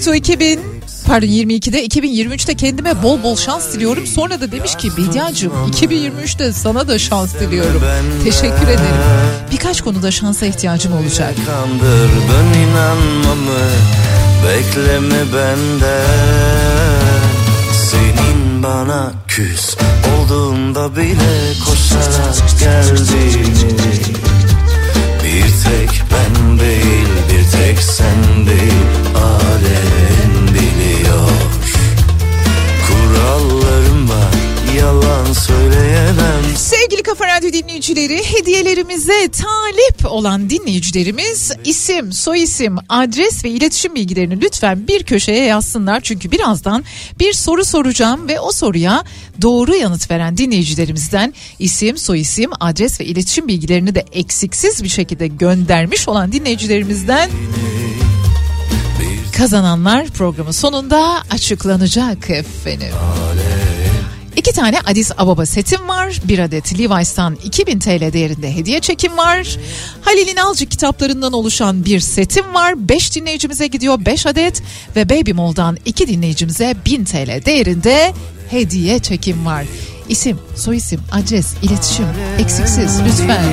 yoktu 2000 pardon 22'de 2023'te kendime bol bol şans diliyorum. Sonra da demiş ki Bediacığım 2023'te sana da şans diliyorum. Teşekkür ederim. Birkaç konuda şansa ihtiyacım olacak. Kandır ben inanmamı Bekleme benden Senin bana küs Olduğunda bile koşarak geldiğini Bir tek ben değil Bir tek sen değil Alem biliyor. Kurallarım var Yalan söyleyemem Kafa Radyo dinleyicileri hediyelerimize talip olan dinleyicilerimiz isim, soyisim, adres ve iletişim bilgilerini lütfen bir köşeye yazsınlar. Çünkü birazdan bir soru soracağım ve o soruya doğru yanıt veren dinleyicilerimizden isim, soyisim, adres ve iletişim bilgilerini de eksiksiz bir şekilde göndermiş olan dinleyicilerimizden kazananlar programın sonunda açıklanacak efendim. İki tane Addis Ababa setim var. Bir adet Levi's'tan 2000 TL değerinde hediye çekim var. Halil İnalcı kitaplarından oluşan bir setim var. 5 dinleyicimize gidiyor 5 adet. Ve Baby Mall'dan 2 dinleyicimize 1000 TL değerinde hediye çekim var. İsim, soyisim, adres, iletişim eksiksiz lütfen.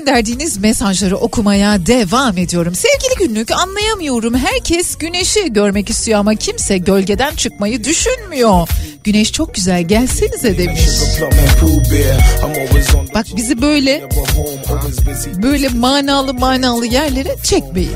Gönderdiğiniz mesajları okumaya devam ediyorum. Sevgili günlük anlayamıyorum. Herkes güneşi görmek istiyor ama kimse gölgeden çıkmayı düşünmüyor. Güneş çok güzel gelsenize demiş. Bak bizi böyle böyle manalı manalı yerlere çekmeyin.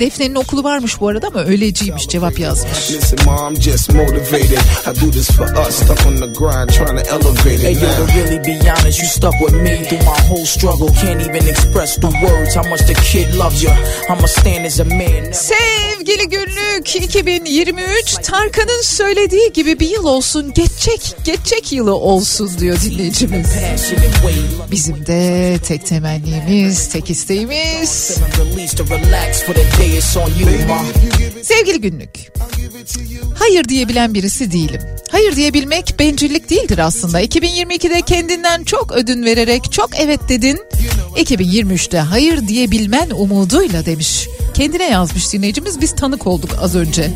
Defne'nin okulu varmış bu arada ama öğleciymiş cevap yazmış. Listen, mom, I'm just motivated. I do this for us, stuck on the grind, trying to elevate it. Hey, yo, to really be honest, you stuck with me through my whole struggle. Can't even express through words how much the kid loves you. I'ma stand as a man. Sevgili günlük 2023 Tarkan'ın söylediği gibi bir yıl olsun geçecek geçecek yılı olsun diyor dinleyicimiz. Bizim de tek temennimiz tek isteğimiz. Sevgili günlük. Hayır diyebilen birisi değilim. Hayır diyebilmek bencillik değildir aslında. 2022'de kendinden çok ödün vererek çok evet dedin. 2023'te hayır diyebilmen umuduyla demiş. Kendine yazmış dinleyicimiz biz tanık olduk az önce.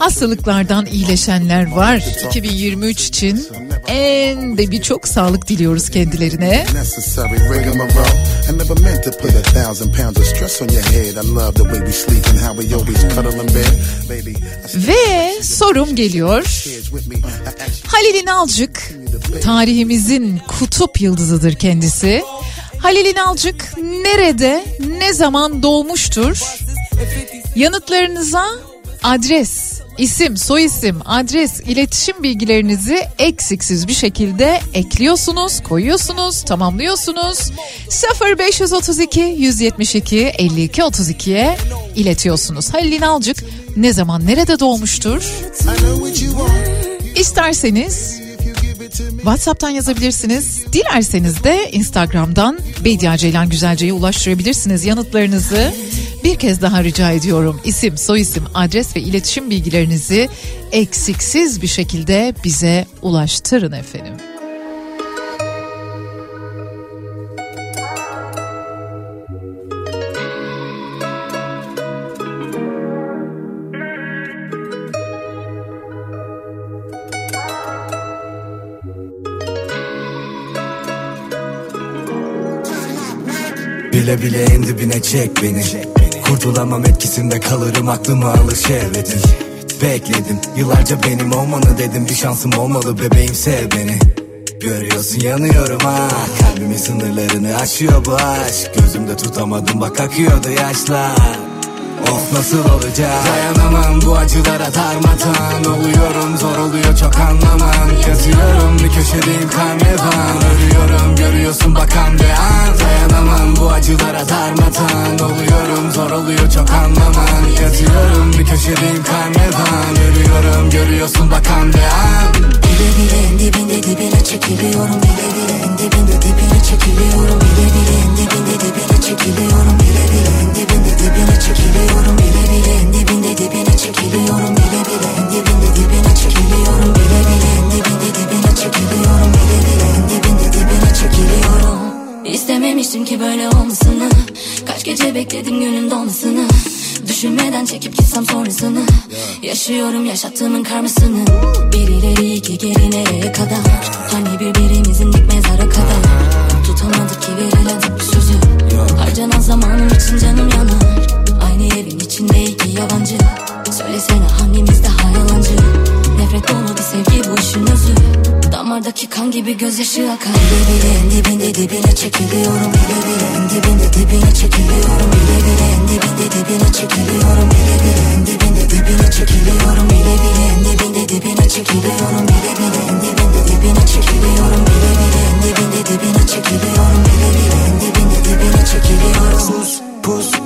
Hastalıklardan iyileşenler var. 2023 için en de birçok sağlık diliyoruz kendilerine. Ve sorum geliyor. Halil İnalcık tarihimizin kutup yıldızıdır kendisi. Halil İnalcık nerede, ne zaman doğmuştur? Yanıtlarınıza adres, isim, soyisim, adres, iletişim bilgilerinizi eksiksiz bir şekilde ekliyorsunuz, koyuyorsunuz, tamamlıyorsunuz. 0532 172 52 32'ye iletiyorsunuz. Halil İnalcık ne zaman nerede doğmuştur? İsterseniz WhatsApp'tan yazabilirsiniz. Dilerseniz de Instagram'dan Beydia Ceylan Güzelce'ye ulaştırabilirsiniz yanıtlarınızı. Bir kez daha rica ediyorum isim, soyisim, adres ve iletişim bilgilerinizi eksiksiz bir şekilde bize ulaştırın efendim. Bile bile en dibine çek beni. Kurtulamam etkisinde kalırım aklımı alır şehvetin Bekledim yıllarca benim olmanı dedim. Bir şansım olmalı bebeğim sev beni. Görüyorsun yanıyorum ha. Kalbimin sınırlarını aşıyor bu aşk. Gözümde tutamadım bak akıyordu yaşlar. Of nasıl olacak? Dayanamam bu acılara darmadan Oluyorum zor oluyor çok anlamam. Yatıyorum bir köşedeyim karnevan Ölüyorum görüyorsun bakan bir an acılara darmadan Oluyorum zor oluyor çok anlamam Yatıyorum bir köşedeyim karnevan Ölüyorum görüyorsun bakan bir an Bile bile en dibinde dibine çekiliyorum Bile bile en dibinde dibine çekiliyorum. Bile bile en dibinde dibine çekiliyorum Bile bile en dibinde dibine çekiliyorum. Bile bile en dibinde dibine çekiliyorum böyle olmasını Kaç gece bekledim günün dolmasını. Düşünmeden çekip gitsem sonrasını Yaşıyorum yaşattığımın karmasını. Bir ileri iki geri nereye kadar? Hani birbirimizin dik mezara kadar? Tutamadık ki verilen sözü. Harcanan zamanım için canım yanar. Aynı evin içinde iki yabancı. Söylesene hangimiz daha yalancı? Nefret dolu bir sevgi bu işin özü Damardaki kan gibi gözyaşı akar Bile bile en dibinde dibine çekiliyorum Bile bile en dibinde dibine çekiliyorum Bile bile en dibinde dibine çekiliyorum Bile bile en dibinde dibine çekiliyorum Bile bile en dibinde dibine çekiliyorum Bile bile en dibinde dibine çekiliyorum Bile bile en dibinde dibine çekiliyorum Bile bile en dibinde dibine çekiliyorum Sus pus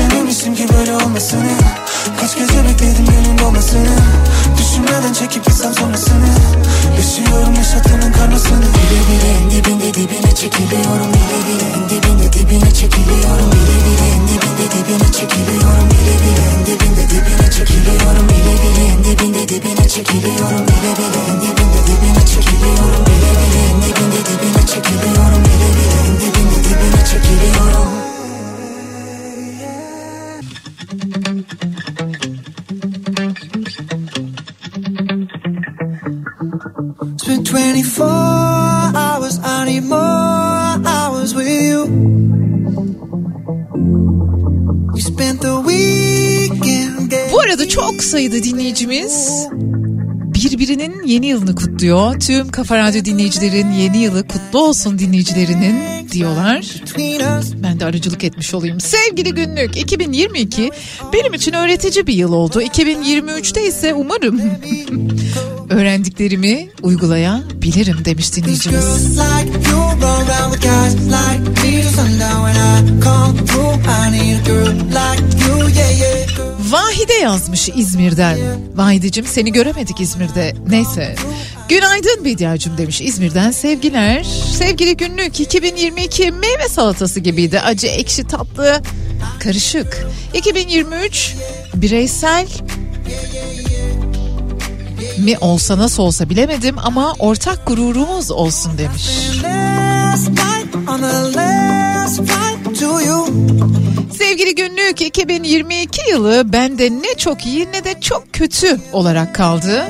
İstememiştim ki böyle olmasını. Kaç gece bekledim günün dolmasını Düşünmeden çekip gitsem sonrasını. Yaşıyorum yaşattığının karmasını Bile bile en dibinde dibine çekiliyorum. Bile bile en dibinde dibine çekiliyorum. Bile bile en dibinde dibine çekiliyorum. Bile bile en dibinde dibine çekiliyorum. Bile bile en dibinde dibine çekiliyorum. Bile bile en dibinde dibine çekiliyorum. Bile bile en dibinde dibine çekiliyorum. Bile bile en dibinde dibine çekiliyorum Spent 24 hours, I need more hours with you. You spent the weekend. Bu arada çok sayıda dinleyicimiz birbirinin yeni yılını kutluyor. Tüm Kafa Radyo dinleyicilerin yeni yılı kutlu olsun dinleyicilerinin diyorlar. Ben de aracılık etmiş olayım. Sevgili günlük 2022 benim için öğretici bir yıl oldu. 2023'te ise umarım öğrendiklerimi uygulayabilirim demiş dinleyicimiz. Vahide yazmış İzmir'den. Vahideciğim seni göremedik İzmir'de. Neyse. Günaydın Bediacım demiş İzmir'den sevgiler. Sevgili günlük 2022 meyve salatası gibiydi. Acı, ekşi, tatlı, karışık. 2023 bireysel mi olsa nasıl olsa bilemedim ama ortak gururumuz olsun demiş. Sevgili günlük 2022 yılı bende ne çok iyi ne de çok kötü olarak kaldı.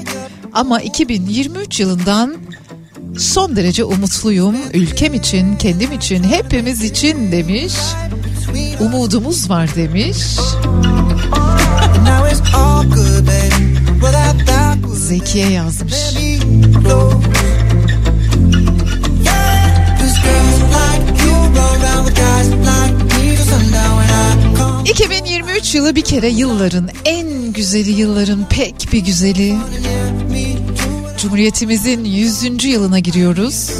Ama 2023 yılından son derece umutluyum. Ülkem için, kendim için, hepimiz için demiş. Umudumuz var demiş. Zekiye yazmış. ...2023 yılı bir kere yılların en güzeli yılların pek bir güzeli. Cumhuriyetimizin 100. yılına giriyoruz.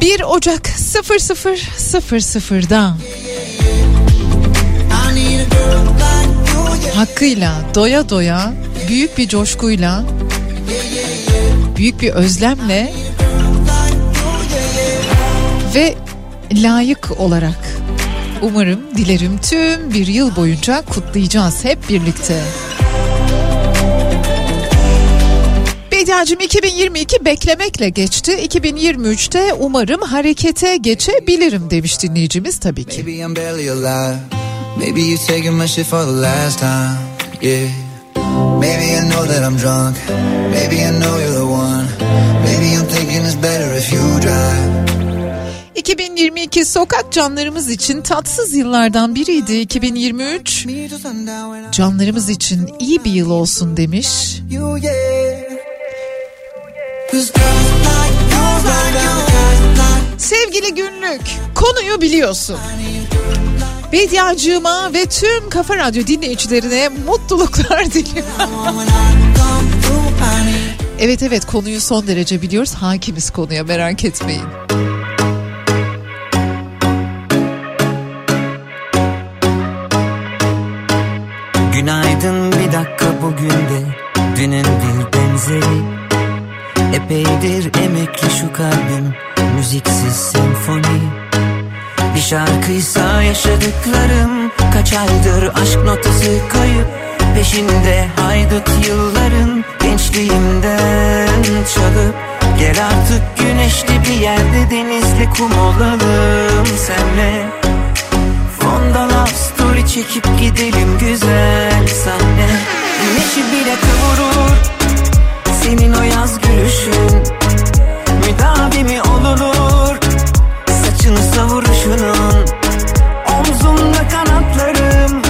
1 Ocak 00.00'da hakkıyla doya doya büyük bir coşkuyla büyük bir özlemle ve layık olarak umarım dilerim tüm bir yıl boyunca kutlayacağız hep birlikte. Bediacım 2022 beklemekle geçti. 2023'te umarım harekete geçebilirim demiş dinleyicimiz tabii ki. Maybe I'm barely alive. Maybe you taking my shit for the last time. Yeah. Maybe I know that I'm drunk. Maybe I know you're the one. Maybe I'm thinking it's better if you drive. 2022 sokak canlarımız için tatsız yıllardan biriydi. 2023 canlarımız için iyi bir yıl olsun demiş. Sevgili günlük konuyu biliyorsun. Bediacığıma ve tüm Kafa Radyo dinleyicilerine mutluluklar [LAUGHS] diliyorum. evet evet konuyu son derece biliyoruz. Hakimiz konuya merak etmeyin. Günaydın bir dakika bugün de dünün bir benzeri Epeydir emekli şu kalbim müziksiz senfoni Bir şarkıysa yaşadıklarım kaç aydır aşk notası kayıp. Peşinde haydut yılların gençliğimden çalıp. Gel artık güneşli bir yerde denizli kum olalım senle. Fonda love story çekip gidelim güzel sahne Güneşi bile kavurur senin o yaz gülüşün. Müdavimi olunur saçını savuruşunun Omzumda kanatlarım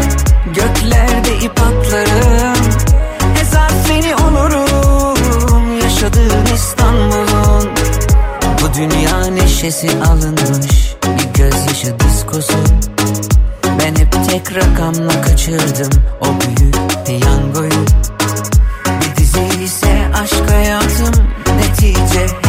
göklerde ip atlarım. Hezar seni olurum yaşadığın İstanbul'un. Bu dünya neşesi alınmış bir gözyaşı diskosu. Ben hep tek rakamla kaçırdım o büyük piyangoyu. Bir dizi ise aşk hayatım netice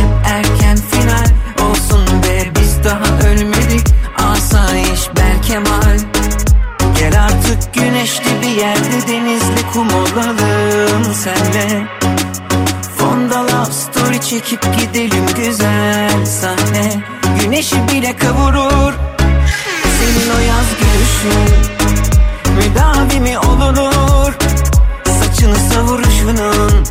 kum olalım senle. Fonda love story çekip gidelim güzel sahne. Güneşi bile kavurur. Senin o yaz gülüşün Müdavimi olunur. Saçını savuruşunun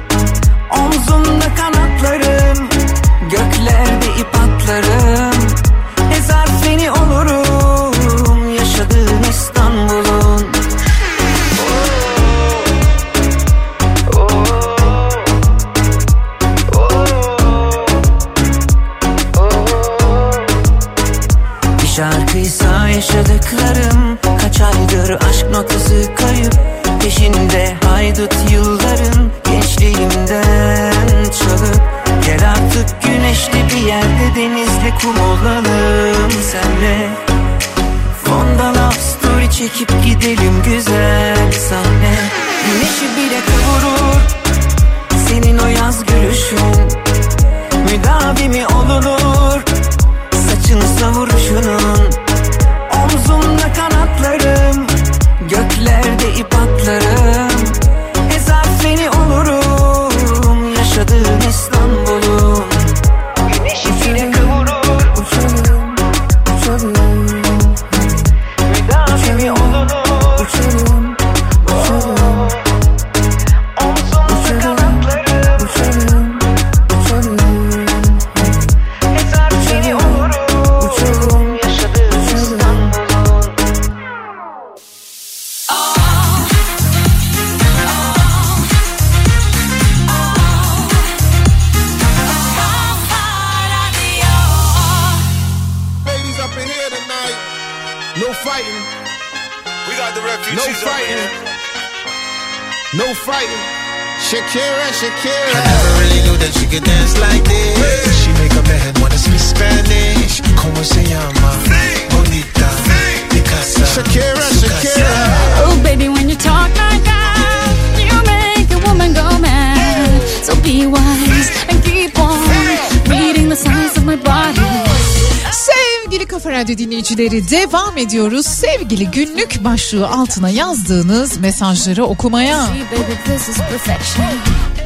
dinleyicileri devam ediyoruz. Sevgili günlük başlığı altına yazdığınız mesajları okumaya.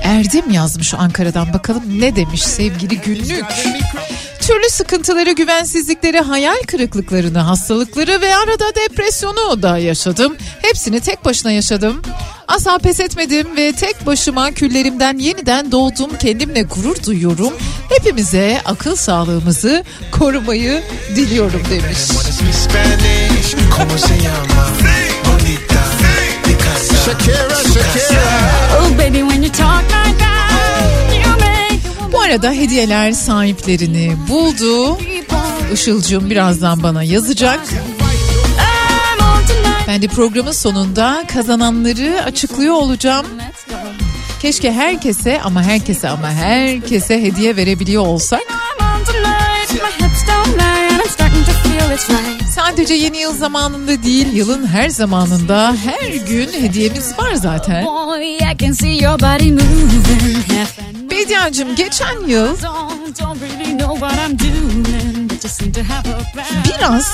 Erdem yazmış Ankara'dan bakalım ne demiş sevgili günlük. Türlü sıkıntıları, güvensizlikleri, hayal kırıklıklarını, hastalıkları ve arada depresyonu da yaşadım. Hepsini tek başına yaşadım. Asla pes etmedim ve tek başıma küllerimden yeniden doğdum. Kendimle gurur duyuyorum. Hepimize akıl sağlığımızı korumayı diliyorum demiş. Oh, baby, when you talk like that, you make Bu arada hediyeler sahiplerini buldu. Işılcığım birazdan bana yazacak. Ben de programın sonunda kazananları açıklıyor olacağım. Keşke herkese ama herkese ama herkese hediye verebiliyor olsak. Sadece yeni yıl zamanında değil, yılın her zamanında her gün hediyemiz var zaten. Bediacığım geçen yıl biraz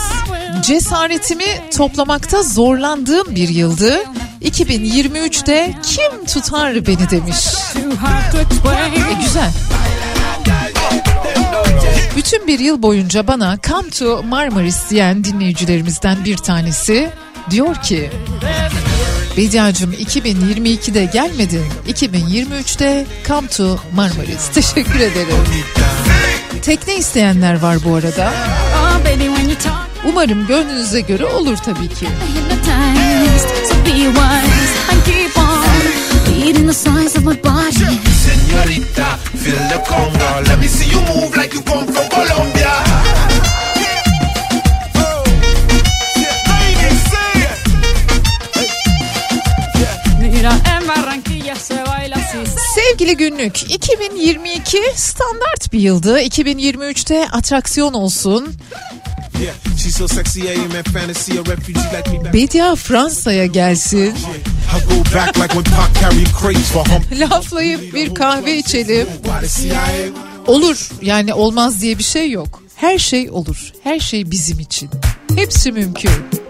cesaretimi toplamakta zorlandığım bir yıldı. 2023'te kim tutar beni demiş. E, güzel. Bütün bir yıl boyunca bana Come to Marmaris diyen dinleyicilerimizden bir tanesi diyor ki Bediacığım 2022'de gelmedin 2023'te Come to Marmaris [LAUGHS] teşekkür ederim. Tekne isteyenler var bu arada. Oh, Umarım gönlünüze göre olur tabii ki. the of my body. Señorita, feel the conga. Let me see you move like you come from Sevgili günlük 2022 standart bir yıldı. 2023'te atraksiyon olsun. Bedia Fransa'ya gelsin. Laflayıp bir kahve içelim. Olur yani olmaz diye bir şey yok. Her şey olur. Her şey bizim için. Hepsi mümkün.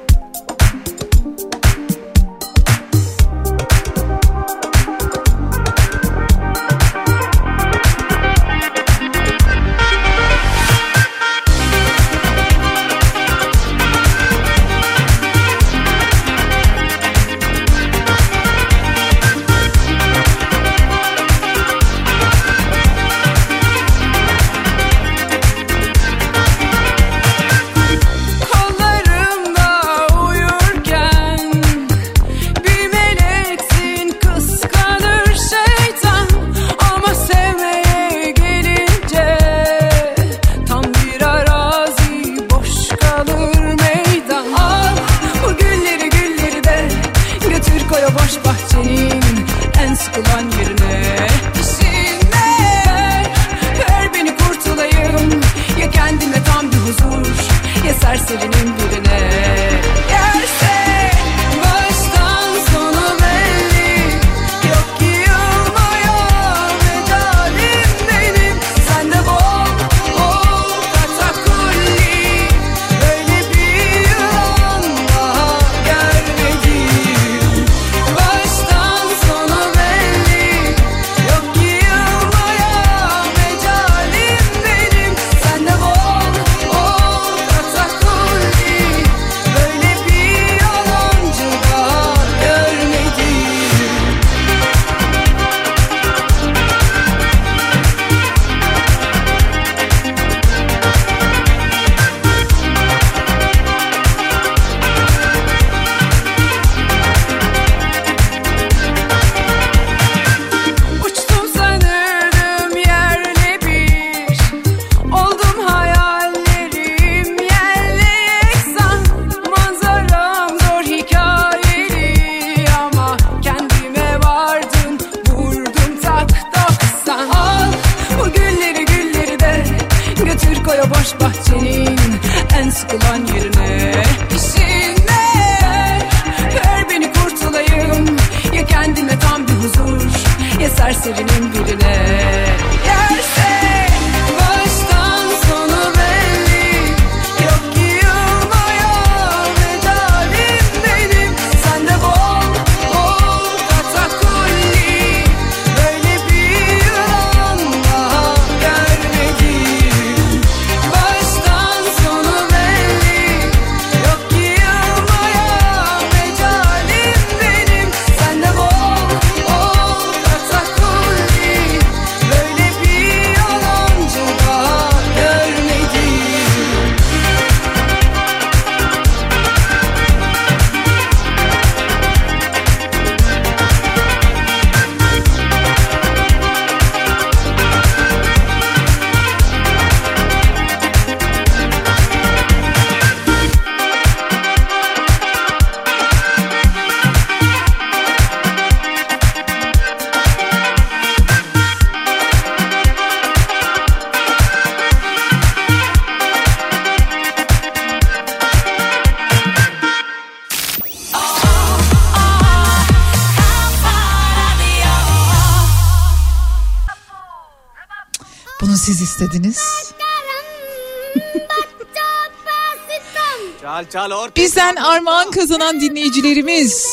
Bizden armağan kazanan dinleyicilerimiz.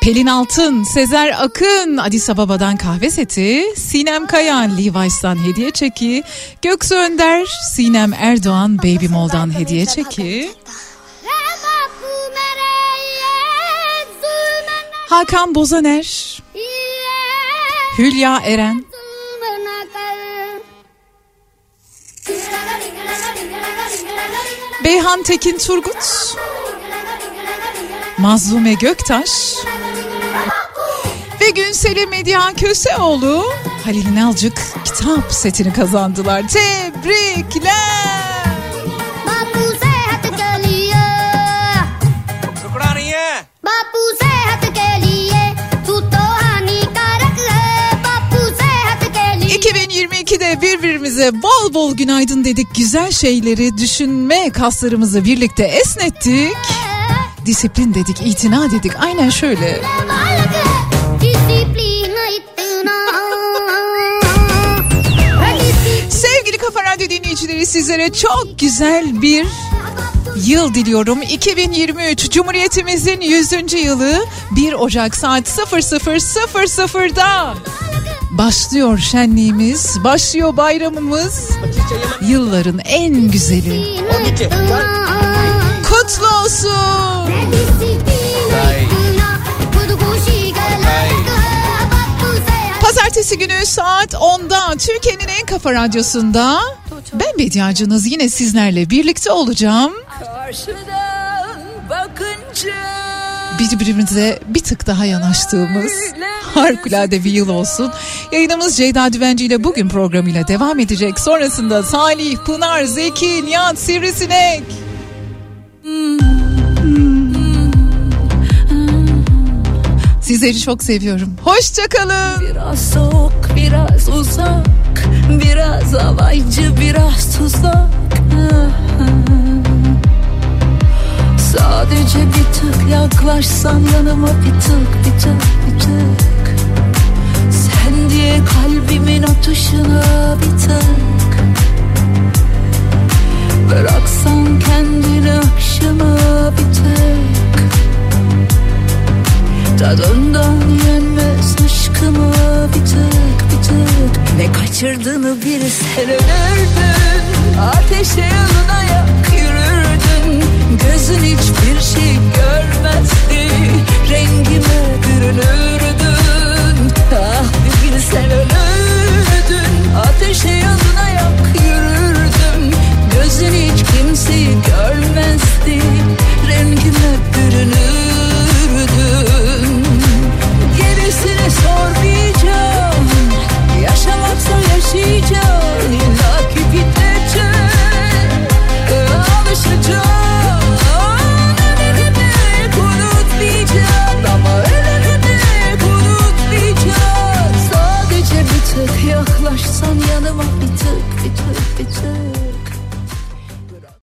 Pelin Altın, Sezer Akın, Addis Ababa'dan kahve seti, Sinem Kayan, Levi's'tan hediye çeki, Göksu Önder, Sinem Erdoğan, Baby Mall'dan hediye çeki, Hakan Bozaner, Hülya Eren, Beyhan Tekin Turgut, Mazlume Göktaş ve Günseli Medya Köseoğlu Halil Nalcık kitap setini kazandılar. Tebrikler. kendimize bol bol günaydın dedik. Güzel şeyleri düşünme kaslarımızı birlikte esnettik. Disiplin dedik, itina dedik. Aynen şöyle. Sevgili Kafa Radyo dinleyicileri sizlere çok güzel bir yıl diliyorum. 2023 Cumhuriyetimizin 100. yılı 1 Ocak saat 00.00'da Başlıyor şenliğimiz, başlıyor bayramımız. Yılların en güzeli. Kutlu olsun. Pazartesi günü saat 10'da Türkiye'nin en kafa radyosunda ben Bediacınız yine sizlerle birlikte olacağım. Karşıdan birbirimize bir tık daha yanaştığımız harikulade bir yıl olsun. Yayınımız Ceyda Düvenci ile bugün programıyla devam edecek. Sonrasında Salih, Pınar, Zeki, Nihat, Sivrisinek. Sizleri çok seviyorum. Hoşçakalın. Biraz soğuk, biraz uzak Biraz alaycı, biraz tuzak Sadece bir tık yaklaşsan yanıma bir tık, bir tık, bir tık diye kalbimin atışına bir tık Bıraksan kendini akşama bir tık Tadından yenmez aşkıma bir tık bir tık Ne kaçırdığını bir sen ölürdün Ateşe yanına yak yürürdün. Gözün hiçbir şey görmezdi Rengime sen ölürdün Ateşe yazına yak yürürdüm. Gözün hiç kimseyi görmezdi Rengime bürünürdüm. Gerisini sormayacağım Yaşamaksa yaşayacağım İlla ki bitecek Alışacağım.